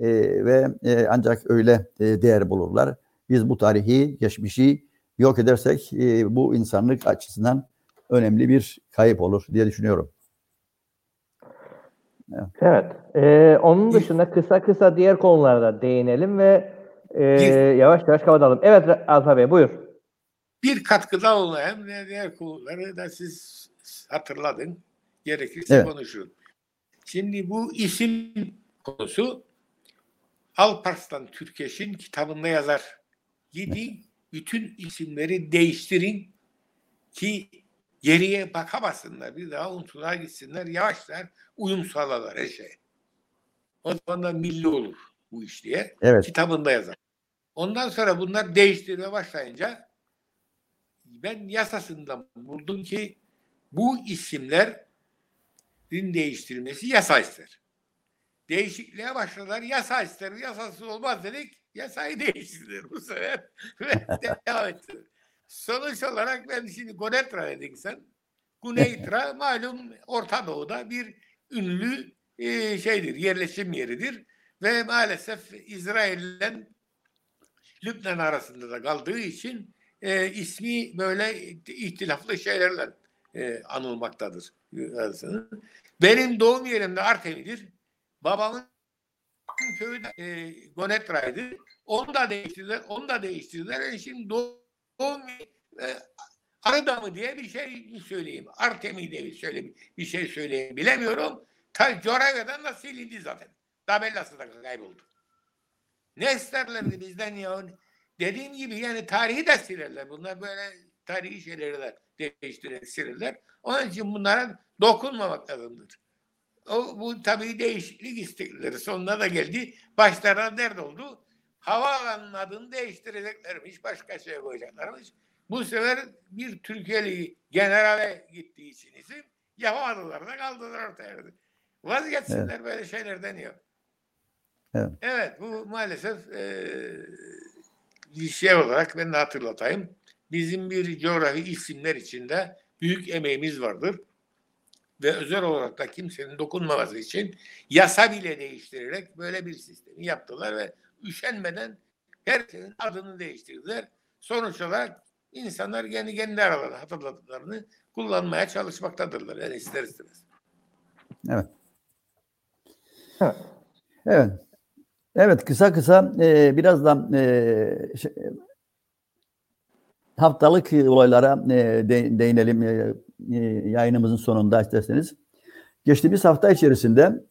e, ve e, ancak öyle e, değer bulurlar. Biz bu tarihi, geçmişi yok edersek e, bu insanlık açısından önemli bir kayıp olur diye düşünüyorum. Evet. Ee, onun dışında kısa kısa diğer konularda değinelim ve e, yavaş yavaş kapatalım. Evet Alfa Bey buyur. Bir katkıda olayım ne diğer konuları da siz hatırladın. Gerekirse Evet. konuşun. Şimdi bu isim konusu Alparslan Türkeş'in kitabında yazar. Gidin bütün isimleri değiştirin. ki geriye bakamasınlar. Bir daha unutuluğa gitsinler. Yavaşlar uyum sağlarlar her şeye. O zaman da milli olur bu iş diye. Evet. Kitabında yazar. Ondan sonra bunlar değiştirmeye başlayınca ben yasasından buldum ki bu isimlerin değiştirilmesi yasa ister. Değişikliğe başladılar. Yasa ister. Yasası olmaz dedik. Yasayı değiştirdiler bu sefer. Ve devam ettiler. Sonuç olarak ben şimdi Gonetra dedin sen. Guneitra malum Orta Doğu'da bir ünlü e, şeydir, yerleşim yeridir. Ve maalesef İsrail'le Lübnan arasında da kaldığı için e, ismi böyle ihtilaflı şeylerle e, anılmaktadır. Benim doğum yerim de Artemid'dir. Babamın köyü de e, Gonetra'ydı. Onu da değiştirdiler. Onu da değiştirdiler. Yani şimdi doğum e, Arıda mı diye bir şey söyleyeyim. Artemi diye bir, söyle, bir şey söyleyeyim. Bilemiyorum. Ta coğrafyadan da silindi zaten. Tabellası da kayboldu. Ne isterlerdi bizden ya? Dediğim gibi yani tarihi de silerler. Bunlar böyle tarihi şeyleri de değiştirir, silerler. Onun için bunlara dokunmamak lazımdır. O, bu tabii değişiklik istekleri sonuna da geldi. Başlarına nerede oldu? Havaalanının adını değiştireceklermiş. Başka şey koyacaklarmış. Bu sefer bir Türkiye'li generale gittiği için isim yapamadılar da kaldılar ortaya. Vazgeçsinler evet. böyle şeylerden yok. Evet. evet bu maalesef e, bir şey olarak ben de hatırlatayım. Bizim bir coğrafi isimler içinde büyük emeğimiz vardır. Ve özel olarak da kimsenin dokunmaması için yasa bile değiştirerek böyle bir sistemi yaptılar ve üşenmeden herkesin adını değiştirdiler. Sonuç olarak insanlar kendi kendi aralarında hatırladıklarını kullanmaya çalışmaktadırlar. Yani ister istemez. Evet. Evet. Evet kısa kısa e, biraz da e, şey, haftalık olaylara e, de, değinelim e, e yayınımızın sonunda isterseniz. Geçtiğimiz hafta içerisinde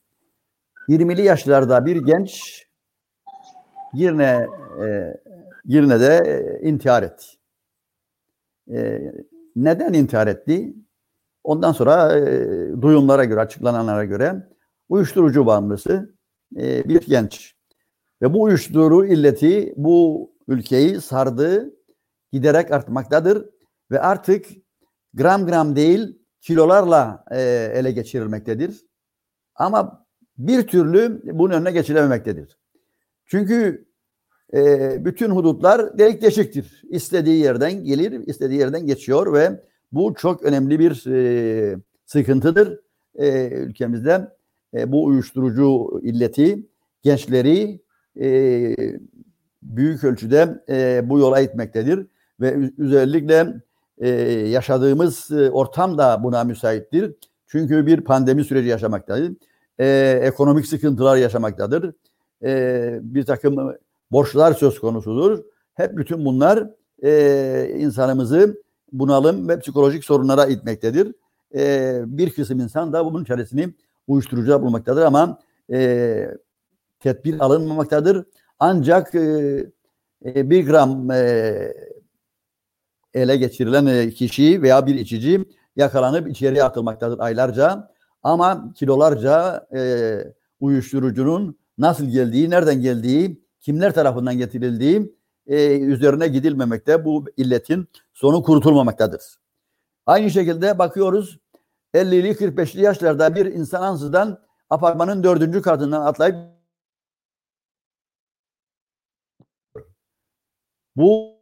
20'li yaşlarda bir genç yine e, yine de e, intihar etti. E, neden intihar etti? Ondan sonra e, duyumlara göre, açıklananlara göre uyuşturucu bağımlısı e, bir genç. Ve bu uyuşturucu illeti bu ülkeyi sardı, giderek artmaktadır. Ve artık gram gram değil kilolarla e, ele geçirilmektedir. Ama bir türlü bunun önüne geçilememektedir. Çünkü e, bütün hudutlar delik deşiktir. İstediği yerden gelir, istediği yerden geçiyor ve bu çok önemli bir e, sıkıntıdır e, ülkemizde. E, bu uyuşturucu illeti gençleri e, büyük ölçüde e, bu yola itmektedir ve özellikle e, yaşadığımız e, ortam da buna müsaittir. Çünkü bir pandemi süreci yaşamaktadır. E, ekonomik sıkıntılar yaşamaktadır. E, bir takım borçlar söz konusudur. Hep bütün bunlar e, insanımızı bunalım ve psikolojik sorunlara itmektedir. E, bir kısım insan da bunun çaresini uyuşturucuda bulmaktadır ama e, tedbir alınmamaktadır. Ancak e, e, bir gram e, ele geçirilen e, kişi veya bir içici yakalanıp içeriye atılmaktadır aylarca. Ama kilolarca e, uyuşturucunun nasıl geldiği, nereden geldiği, kimler tarafından getirildiği e, üzerine gidilmemekte. Bu illetin sonu kurtulmamaktadır. Aynı şekilde bakıyoruz 50'li 45'li yaşlarda bir insan ansızdan apartmanın dördüncü katından atlayıp bu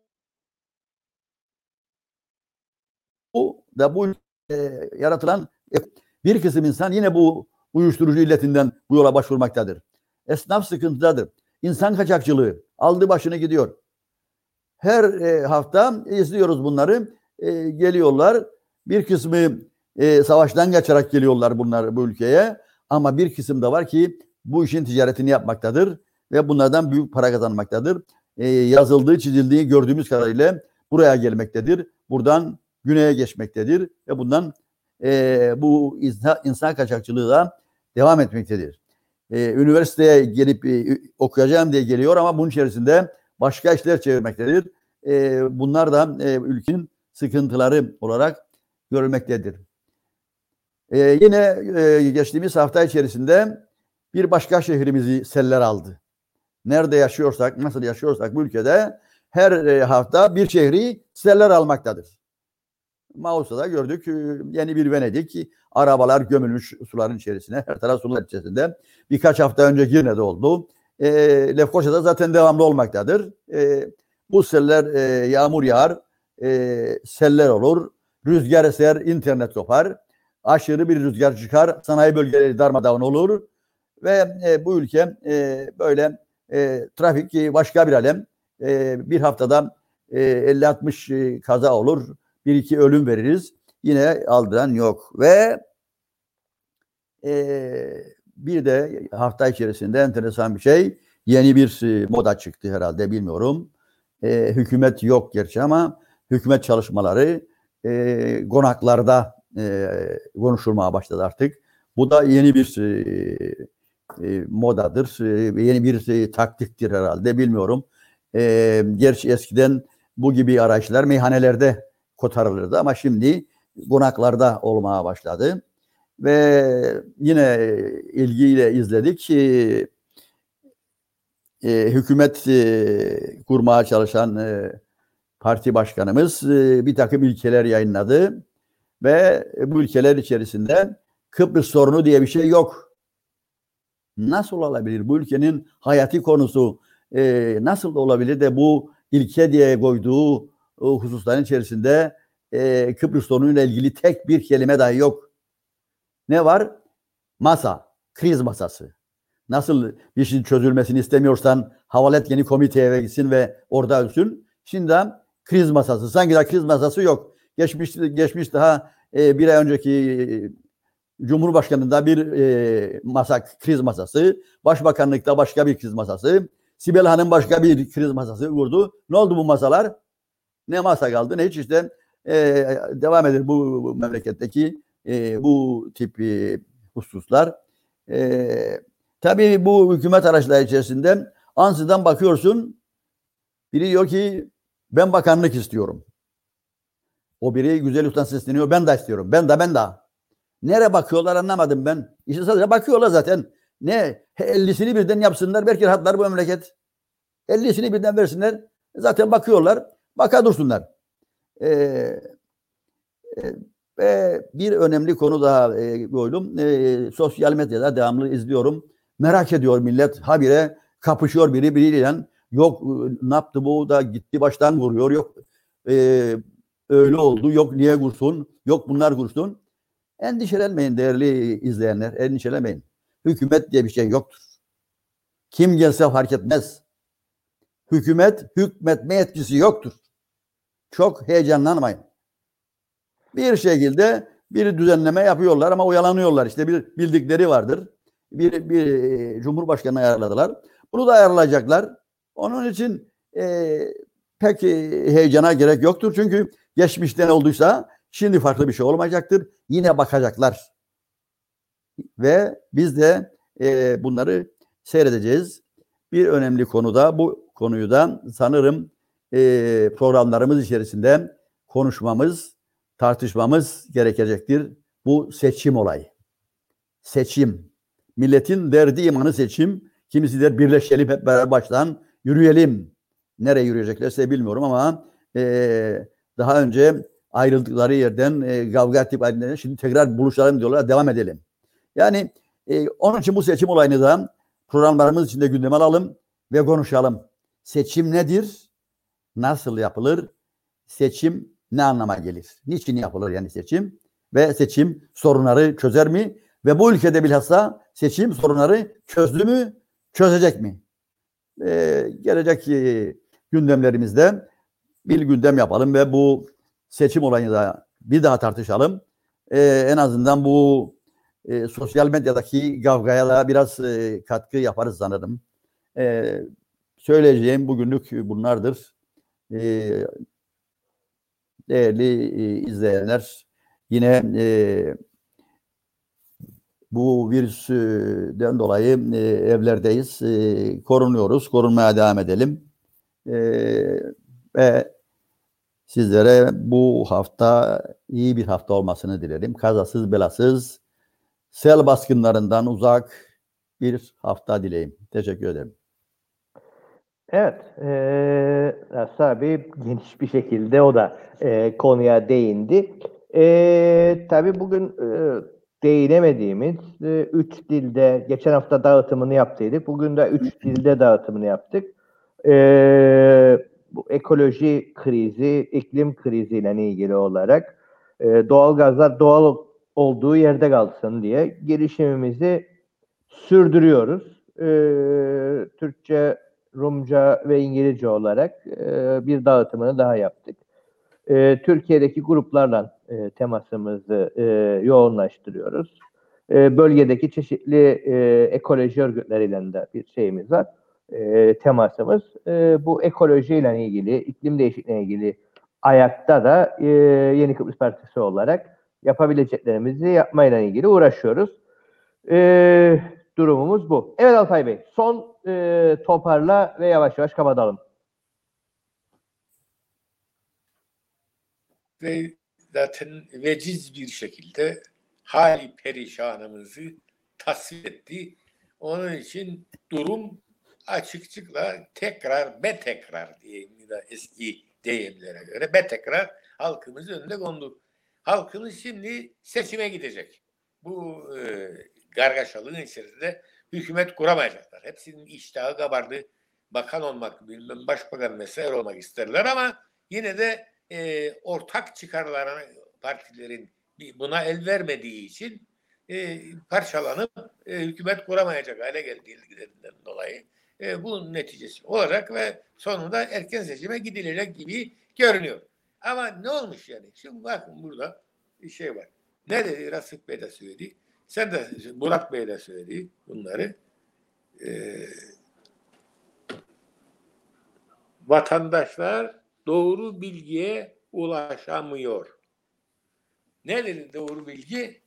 bu da bu e, yaratılan e, bir kısım insan yine bu uyuşturucu illetinden bu yola başvurmaktadır. Esnaf sıkıntıdadır. İnsan kaçakçılığı aldı başını gidiyor. Her e, hafta izliyoruz bunları. E, geliyorlar. Bir kısmı e, savaştan kaçarak geliyorlar bunlar bu ülkeye. Ama bir kısım da var ki bu işin ticaretini yapmaktadır ve bunlardan büyük para kazanmaktadır. E, yazıldığı, çizildiği gördüğümüz kadarıyla buraya gelmektedir. Buradan güneye geçmektedir ve bundan e, bu insan, insan kaçakçılığı da devam etmektedir. E, üniversiteye gelip e, okuyacağım diye geliyor ama bunun içerisinde başka işler çevirmektedir. E, bunlar da e, ülkenin sıkıntıları olarak görülmektedir. Ee, yine e, geçtiğimiz hafta içerisinde bir başka şehrimizi seller aldı. Nerede yaşıyorsak, nasıl yaşıyorsak bu ülkede her e, hafta bir şehri seller almaktadır. Mausa'da gördük e, yeni bir Venedik. Arabalar gömülmüş suların içerisine. Her taraf sular içerisinde. Birkaç hafta önce Girne'de oldu. E, Lefkoşa'da zaten devamlı olmaktadır. E, bu seller e, yağmur yağar, e, seller olur. Rüzgar eser, internet kopar. Aşırı bir rüzgar çıkar, sanayi bölgeleri darmadağın olur. Ve e, bu ülke e, böyle e, trafik başka bir alem. E, bir haftada e, 50-60 kaza olur. Bir iki ölüm veririz. Yine aldıran yok. Ve e, bir de hafta içerisinde enteresan bir şey. Yeni bir moda çıktı herhalde bilmiyorum. E, hükümet yok gerçi ama hükümet çalışmaları e, konaklarda e, konuşulmaya başladı artık. Bu da yeni bir e, e, modadır. E, yeni bir e, taktiktir herhalde bilmiyorum. E, gerçi eskiden bu gibi araçlar meyhanelerde kotarılırdı ama şimdi konaklarda olmaya başladı. Ve yine ilgiyle izledik ki e, hükümet e, kurmaya çalışan e, parti başkanımız e, bir takım ilkeler yayınladı ve bu ülkeler içerisinde Kıbrıs sorunu diye bir şey yok. Nasıl olabilir? Bu ülkenin hayati konusu e, nasıl olabilir de bu ilke diye koyduğu o hususların içerisinde e, Kıbrıs sorunuyla ilgili tek bir kelime dahi yok. Ne var? Masa, kriz masası. Nasıl bir şeyin çözülmesini istemiyorsan havalet yeni komiteye gitsin ve orada ölsün. Şimdi kriz masası. Sanki daha kriz masası yok. Geçmiş, geçmiş daha e, bir ay önceki e, Cumhurbaşkanı'nda bir e, masa, kriz masası. Başbakanlıkta başka bir kriz masası. Sibel Hanım başka bir kriz masası kurdu. Ne oldu bu masalar? Ne masa kaldı ne hiç işte e, devam eder bu, bu memleketteki e, bu tip hususlar. E, tabii bu hükümet araçları içerisinde ansızdan bakıyorsun biri diyor ki ben bakanlık istiyorum. O biri güzel utan sesleniyor. Ben de istiyorum. Ben de ben de. Nereye bakıyorlar anlamadım ben. İşte sadece bakıyorlar zaten. Ne? 50'sini birden yapsınlar. Belki rahatlar bu memleket. 50'sini birden versinler. Zaten bakıyorlar. Baka dursunlar. Ee, e, ve bir önemli konu daha e. E, sosyal medyada devamlı izliyorum. Merak ediyor millet. Habire kapışıyor biri biriyle. Yok ne yaptı bu da gitti baştan vuruyor. Yok e, öyle oldu. Yok niye vursun. Yok bunlar vursun. Endişelenmeyin değerli izleyenler. Endişelenmeyin. Hükümet diye bir şey yoktur. Kim gelse fark etmez. Hükümet hükmetme etkisi yoktur. Çok heyecanlanmayın. Bir şekilde bir düzenleme yapıyorlar ama oyalanıyorlar. İşte bir bildikleri vardır. Bir, bir e, cumhurbaşkanı ayarladılar. Bunu da ayarlayacaklar. Onun için e, pek heyecana gerek yoktur. Çünkü geçmişte ne olduysa şimdi farklı bir şey olmayacaktır. Yine bakacaklar. Ve biz de e, bunları seyredeceğiz. Bir önemli konuda bu konuyu da sanırım e, programlarımız içerisinde konuşmamız, tartışmamız gerekecektir. Bu seçim olayı. Seçim. Milletin derdi imanı seçim. Kimisi der birleşelim hep beraber baştan yürüyelim. Nereye yürüyeceklerse bilmiyorum ama e, daha önce ayrıldıkları yerden e, kavga ettik şimdi tekrar buluşalım diyorlar devam edelim. Yani e, onun için bu seçim olayını da programlarımız içinde gündeme alalım ve konuşalım. Seçim nedir? Nasıl yapılır? Seçim ne anlama gelir? Niçin yapılır yani seçim? Ve seçim sorunları çözer mi? Ve bu ülkede bilhassa seçim sorunları çözdü mü? Çözecek mi? Ee, gelecek e, gündemlerimizde bir gündem yapalım ve bu seçim olayını da bir daha tartışalım. Ee, en azından bu e, sosyal medyadaki kavgaya da biraz e, katkı yaparız sanırım. E, söyleyeceğim bugünlük bunlardır. E, değerli e, izleyenler, yine e, bu virüsten dolayı e, evlerdeyiz. E, korunuyoruz. Korunmaya devam edelim. E, ve Sizlere bu hafta iyi bir hafta olmasını dilerim. Kazasız belasız, sel baskınlarından uzak bir hafta dileyim. Teşekkür ederim. Evet, Aslı abi geniş bir şekilde o da eee, konuya değindi. Eee tabii bugün eee, değinemediğimiz eee, üç dilde geçen hafta dağıtımını yaptıydık. Bugün de üç dilde dağıtımını yaptık. Eee, bu ekoloji krizi, iklim kriziyle ilgili olarak eee doğal gazlar doğal olduğu yerde kalsın diye girişimimizi sürdürüyoruz. Eee, Türkçe, Rumca ve İngilizce olarak eee, bir dağıtımını daha yaptık. Eee, Türkiye'deki gruplarla eee, temasımızı eee, yoğunlaştırıyoruz. Eee, bölgedeki çeşitli eee, ekoloji örgütleriyle de bir şeyimiz var. Eee, temasımız. Eee, bu ekolojiyle ilgili, iklim değişikliğiyle ilgili ayakta da eee, Yeni Kıbrıs Partisi olarak yapabileceklerimizi yapmayla ilgili uğraşıyoruz. Eee, durumumuz bu. Evet Altay Bey, son eee, toparla ve yavaş yavaş kapatalım. ve zaten veciz bir şekilde hali perişanımızı tasvir etti. Onun için durum açıkçıkla tekrar be tekrar diyeyim da eski deyimlere göre be tekrar halkımız önünde kondu. Halkımız şimdi seçime gidecek. Bu e, gargaşalığın içerisinde hükümet kuramayacaklar. Hepsinin iştahı kabardı. Bakan olmak, bilmem başbakan vesaire olmak isterler ama yine de e, ortak çıkarlarına partilerin buna el vermediği için e, parçalanıp e, hükümet kuramayacak hale geldiğinden dolayı e, bunun neticesi olacak ve sonunda erken seçime gidilecek gibi görünüyor. Ama ne olmuş yani? Şimdi bakın burada bir şey var. Ne dedi Rasip Bey de söyledi. Sen de Murat Bey de bunları. E, vatandaşlar doğru bilgiye ulaşamıyor. Nedir doğru bilgi?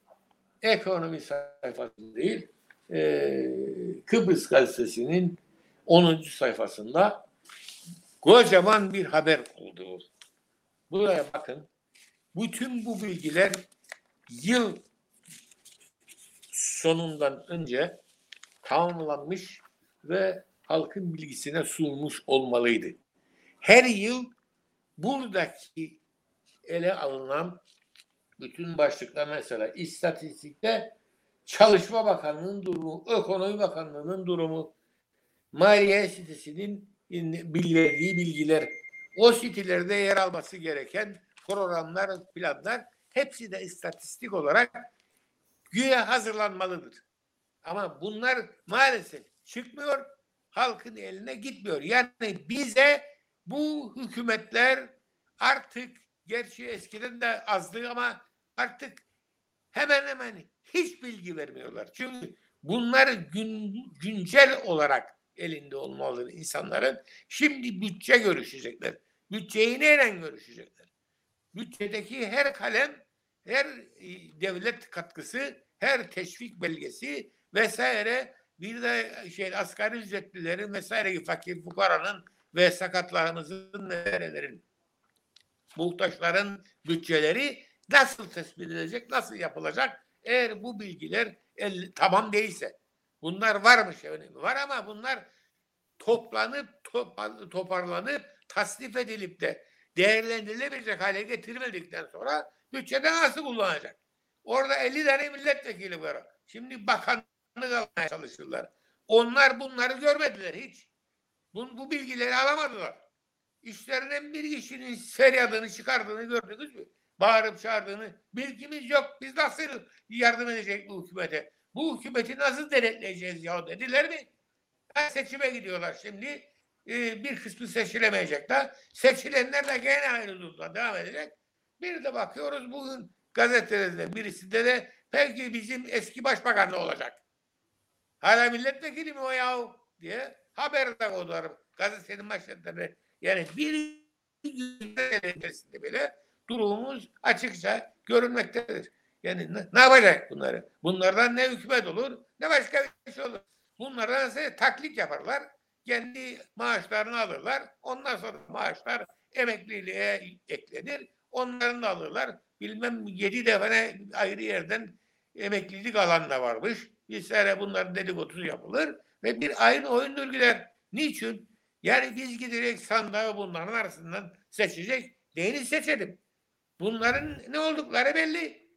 Ekonomi sayfasında değil, e, Kıbrıs Gazetesi'nin 10. sayfasında kocaman bir haber oldu. Buraya bakın. Bütün bu bilgiler yıl sonundan önce tamamlanmış ve halkın bilgisine sunulmuş olmalıydı. Her yıl buradaki ele alınan bütün başlıklar mesela istatistikte Çalışma Bakanlığı'nın durumu, Ekonomi Bakanlığı'nın durumu, Maliye sitesinin bildirdiği bilgiler, o sitelerde yer alması gereken programlar, planlar hepsi de istatistik olarak güya hazırlanmalıdır. Ama bunlar maalesef çıkmıyor, halkın eline gitmiyor. Yani bize bu hükümetler artık gerçi eskiden de azdı ama artık hemen hemen hiç bilgi vermiyorlar. Çünkü bunlar gün, güncel olarak elinde olmalı insanların. Şimdi bütçe görüşecekler. Bütçeyi neyle görüşecekler? Bütçedeki her kalem, her e, devlet katkısı, her teşvik belgesi vesaire bir de şey asgari ücretlilerin vesaire fakir fukaranın ve sakatlarımızın nerelerin muhtaçların bütçeleri nasıl tespit edilecek, nasıl yapılacak? Eğer bu bilgiler el, tamam değilse. Bunlar varmış efendim. Var ama bunlar toplanıp topa- toparlanıp tasnif edilip de değerlendirilebilecek hale getirilmedikten sonra bütçede nasıl kullanacak? Orada 50 tane milletvekili var. Şimdi bakanlık almaya çalışırlar. Onlar bunları görmediler hiç. Bu, bu bilgileri alamadılar. İşlerinden bir kişinin feryadını çıkardığını gördünüz mü? Bağırıp çağırdığını. Bilgimiz yok. Biz nasıl yardım edecek bu hükümete? Bu hükümeti nasıl denetleyeceğiz ya dediler mi? Ha, seçime gidiyorlar şimdi. Ee, bir kısmı seçilemeyecek de. Seçilenler de gene aynı durumda devam edecek. Bir de bakıyoruz bugün gazetelerde birisinde de belki bizim eski başbakan da olacak. Hala milletvekili mi o yahu diye haber de koydular gazetenin manşetlerine. Yani bir içerisinde bile durumumuz açıkça görünmektedir. Yani ne, ne yapacak bunları? Bunlardan ne hükümet olur ne başka bir şey olur. Bunlardan ise taklit yaparlar. Kendi maaşlarını alırlar. Ondan sonra maaşlar emekliliğe eklenir. Onların da alırlar. Bilmem yedi defa ayrı yerden emeklilik alan da varmış. Bir sene bunların dedikodusu yapılır ve bir aynı oyun gider. Niçin? Yani biz giderek sandığı bunların arasından seçecek. Neyini seçelim? Bunların ne oldukları belli.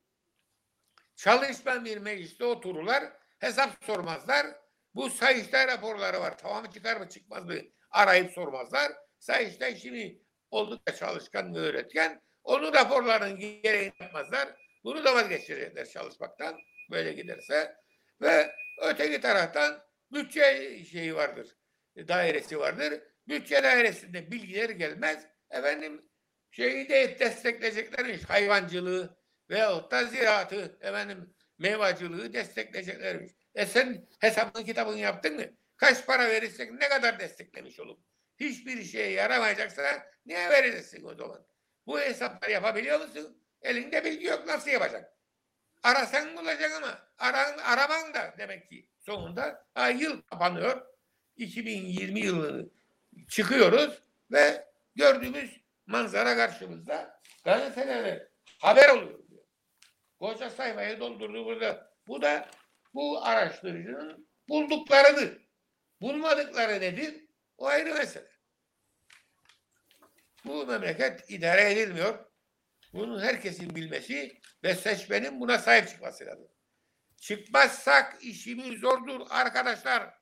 Çalışma bir mecliste otururlar. Hesap sormazlar. Bu Sayıştay raporları var. Tamamı çıkar mı çıkmaz mı? Arayıp sormazlar. Sayıştay şimdi oldukça çalışkan ve öğretken. Onun raporlarının gereğini yapmazlar. Bunu da vazgeçirecekler çalışmaktan. Böyle giderse. Ve öteki taraftan bütçe şeyi vardır. Dairesi vardır. Bütçe dairesinde bilgiler gelmez. Efendim şeyi de destekleyeceklermiş. Hayvancılığı veyahut da ziraatı, efendim meyvacılığı destekleyeceklermiş. E sen hesabını kitabını yaptın mı? Kaç para verirsek ne kadar desteklemiş olup hiçbir şeye yaramayacaksa niye verirsin o zaman? Bu hesapları yapabiliyor musun? Elinde bilgi yok nasıl yapacaksın? Arasan bulacaksın ama aran, araman da demek ki sonunda ha, yıl kapanıyor. 2020 yılını çıkıyoruz ve gördüğümüz manzara karşımızda gazetelerde haber oluyor. Diyor. Koca sayfayı doldurdu burada. Bu da bu araştırıcının bulduklarıdır. Bulmadıkları nedir? O ayrı mesele. Bu memleket idare edilmiyor. Bunu herkesin bilmesi ve seçmenin buna sahip çıkması lazım. Çıkmazsak işimiz zordur arkadaşlar.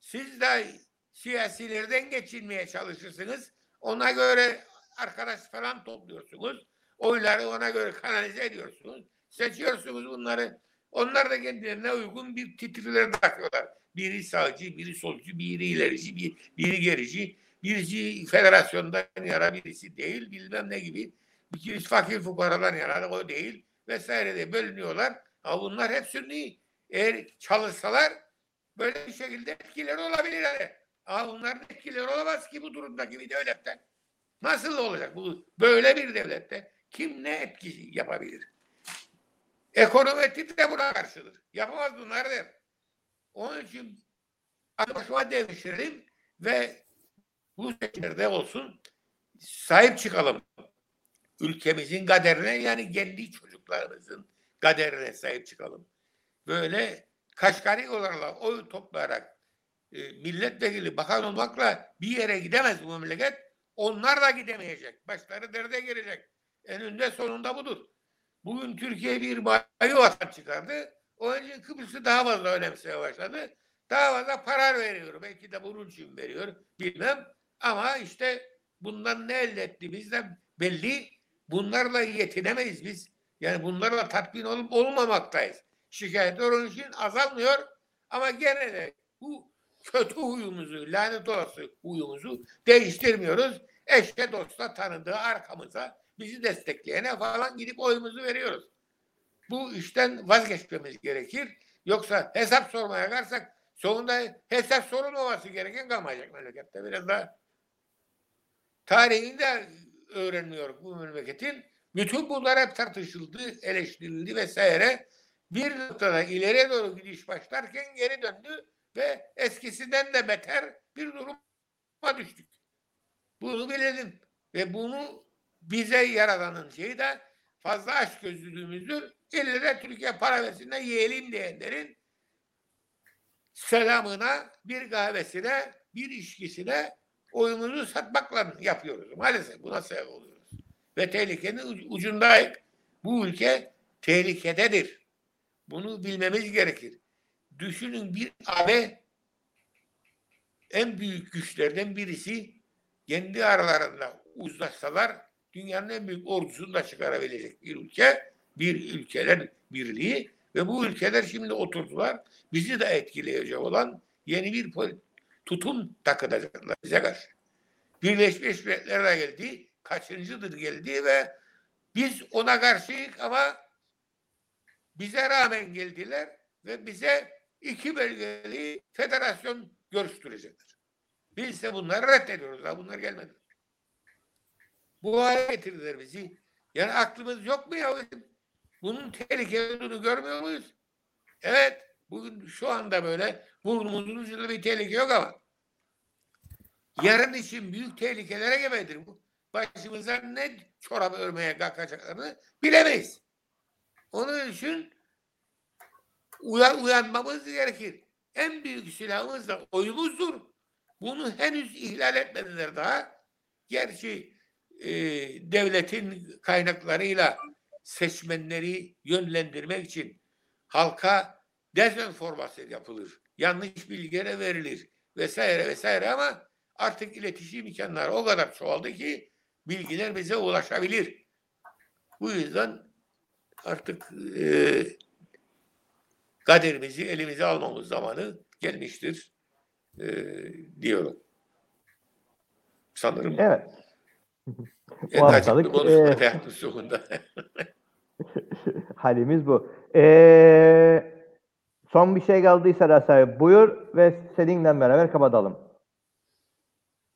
Siz de siyasilerden geçinmeye çalışırsınız. Ona göre arkadaş falan topluyorsunuz. Oyları ona göre kanalize ediyorsunuz. Seçiyorsunuz bunları. Onlar da kendilerine uygun bir titriler takıyorlar. Biri sağcı, biri solcu, biri ilerici, bir, biri gerici. Birisi federasyondan yana birisi değil bilmem ne gibi. Birisi fakir fukaradan yana o değil vesaire de bölünüyorlar. Ama bunlar hep sünni. Eğer çalışsalar böyle bir şekilde etkileri olabilir. Yani. Ama bunların etkileri olamaz ki bu durumdaki bir devletten. Nasıl olacak bu böyle bir devlette? Kim ne etki yapabilir? Ekonometri de buna karşıdır. Yapamaz bunlar der. Onun için başıma devşirelim ve bu seçimlerde olsun sahip çıkalım. Ülkemizin kaderine yani kendi çocuklarımızın kaderine sahip çıkalım. Böyle kaşgari olarak oy toplayarak e, milletvekili bakan olmakla bir yere gidemez bu memleket. Onlar da gidemeyecek. Başları derde girecek. Eninde sonunda budur. Bugün Türkiye bir bayi vatan çıkardı. Onun için Kıbrıs'ı daha fazla önemsemeye başladı. Daha fazla para veriyor. Belki de bunun için veriyor. Bilmem. Ama işte bundan ne elde ettiğimizden belli. Bunlarla yetinemeyiz biz. Yani bunlarla tatmin olup olmamaktayız. Şikayetler onun için azalmıyor. Ama gene de bu kötü huyumuzu, lanet olası huyumuzu değiştirmiyoruz. Eşe dosta tanıdığı arkamıza bizi destekleyene falan gidip oyumuzu veriyoruz. Bu işten vazgeçmemiz gerekir. Yoksa hesap sormaya kalksak sonunda hesap sorulmaması gereken kalmayacak memlekette. Biraz da tarihini de öğrenmiyor bu memleketin. Bütün bunlar hep tartışıldı, eleştirildi vesaire. Bir noktada ileriye doğru gidiş başlarken geri döndü ve eskisinden de beter bir duruma düştük. Bunu bilelim ve bunu bize yaradanın şeyi de fazla aşk gözlülüğümüzdür. İlle de Türkiye para versinler yiyelim diyenlerin selamına, bir kahvesine, bir içkisine oyumuzu satmakla yapıyoruz. Maalesef buna sebep oluyoruz. Ve tehlikenin ucundayız. Bu ülke tehlikededir. Bunu bilmemiz gerekir. Düşünün bir AB en büyük güçlerden birisi kendi aralarında uzlaşsalar dünyanın en büyük ordusunu da çıkarabilecek bir ülke, bir ülkeler birliği ve bu ülkeler şimdi oturdular. Bizi de etkileyecek olan yeni bir tutum takılacaklar bize. Birleşmiş Milletler de geldi. Kaçıncıdır geldi ve biz ona karşıyız ama bize rağmen geldiler ve bize iki bölgeli federasyon görüştürecekler. Biz ise bunları reddediyoruz. Daha bunlar gelmedi. Bu hale getirdiler bizi. Yani aklımız yok mu ya? Bunun tehlikeli olduğunu görmüyor muyuz? Evet. Bugün şu anda böyle burnumuzun ucunda bir tehlike yok ama yarın için büyük tehlikelere gebedir. Bu başımıza ne çorap örmeye kalkacaklarını bilemeyiz. Onun için uyan, uyanmamız gerekir. En büyük silahımız da oyumuzdur. Bunu henüz ihlal etmediler daha. Gerçi e, devletin kaynaklarıyla seçmenleri yönlendirmek için halka dezenformasyon yapılır. Yanlış bilgilere verilir vesaire vesaire ama artık iletişim imkanları o kadar çoğaldı ki bilgiler bize ulaşabilir. Bu yüzden artık e, kaderimizi elimize almamız zamanı gelmiştir e, diyorum. Sanırım Evet. en haftalık, e, sonunda. Halimiz bu. Ee, son bir şey kaldıysa Rasay buyur ve seninle beraber kapatalım.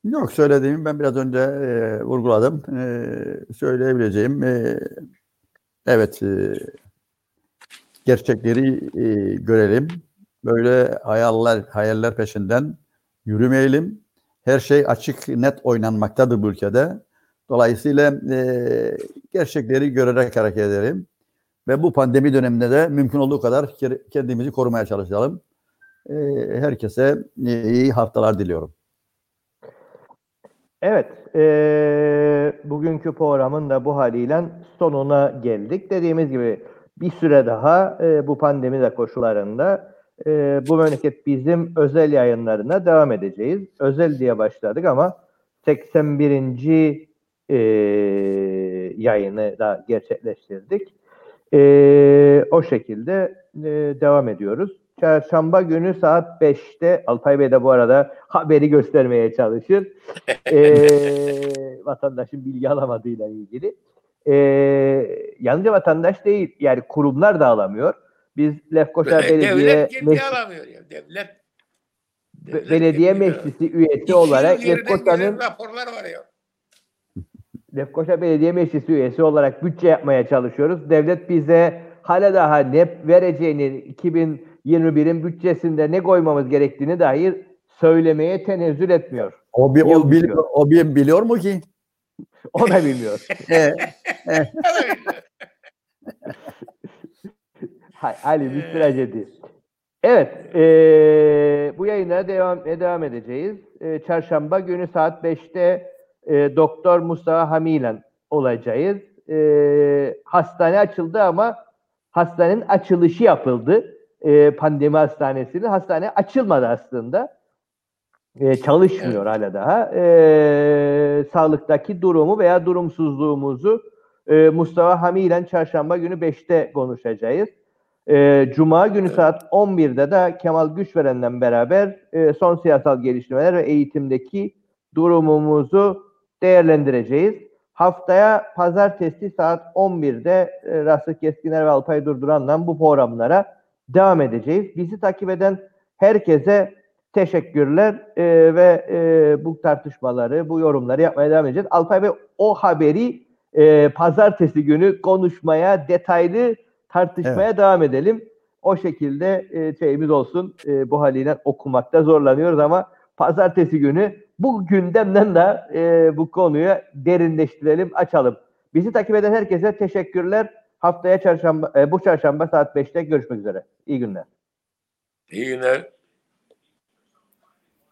Yok söylediğimi ben biraz önce e, vurguladım. E, söyleyebileceğim e, evet e, gerçekleri e, görelim. Böyle hayaller hayaller peşinden yürümeyelim. Her şey açık net oynanmaktadır bu ülkede. Dolayısıyla e, gerçekleri görerek hareket edelim. Ve bu pandemi döneminde de mümkün olduğu kadar ke- kendimizi korumaya çalışalım. E, herkese e, iyi haftalar diliyorum. Evet, eee, bugünkü programın da bu haliyle sonuna geldik. Dediğimiz gibi bir süre daha eee, bu pandemi de koşullarında eee, bu memleket bizim özel yayınlarına devam edeceğiz. Özel diye başladık ama 81. eee, yayını da gerçekleştirdik. Eee, o şekilde eee, devam ediyoruz. Çarşamba günü saat 5'te Alpay Bey de bu arada haberi göstermeye çalışır. Eee vatandaşın bilgi alamadığıyla ilgili. Eee yalnızca vatandaş değil yani kurumlar da alamıyor. Biz Lefkoşa Belediye Devlet kendi Meclis- alamıyor ya. Devlet, Be- Belediye Meclisi üyesi olarak Lefkoşa'nın raporlar var ya. Lefkoşa Belediye Meclisi üyesi olarak bütçe yapmaya çalışıyoruz. Devlet bize hala daha ne vereceğini 2021'in bütçesinde ne koymamız gerektiğini dair söylemeye tenezzül etmiyor. O, bir, o, bitiyor. o bir biliyor mu ki? O da bilmiyor. E, Hay- Ali bir trajedi. Evet, eee, bu yayına devam e, devam edeceğiz. Eee, çarşamba günü saat 5'te eee, Doktor Mustafa Hamilen olacağız. Eee, hastane açıldı ama hastanenin açılışı yapıldı. Eee, pandemi hastanesinin. Hastane açılmadı aslında. Eee, çalışmıyor hala daha. Eee, sağlıktaki durumu veya durumsuzluğumuzu e, Mustafa Hami ile çarşamba günü 5'te konuşacağız. E, Cuma günü Evet. saat 11'de de Kemal Güçveren'le beraber e, son siyasal gelişmeler ve eğitimdeki durumumuzu değerlendireceğiz. Haftaya pazartesi saat 11'de e, Keskiner ve Alpay Durduran'la bu programlara devam edeceğiz. Bizi takip eden herkese teşekkürler e, ve e, bu tartışmaları, bu yorumları yapmaya devam edeceğiz. Alpay Bey o haberi e, pazartesi günü konuşmaya, detaylı tartışmaya devam edelim. O şekilde e, şeyimiz olsun. E, bu haliyle okumakta zorlanıyoruz ama pazartesi günü bu gündemden de e, bu konuyu derinleştirelim, açalım. Bizi takip eden herkese teşekkürler. Haftaya çarşamba, e, bu çarşamba saat 5'te görüşmek üzere. İyi günler. İyi günler.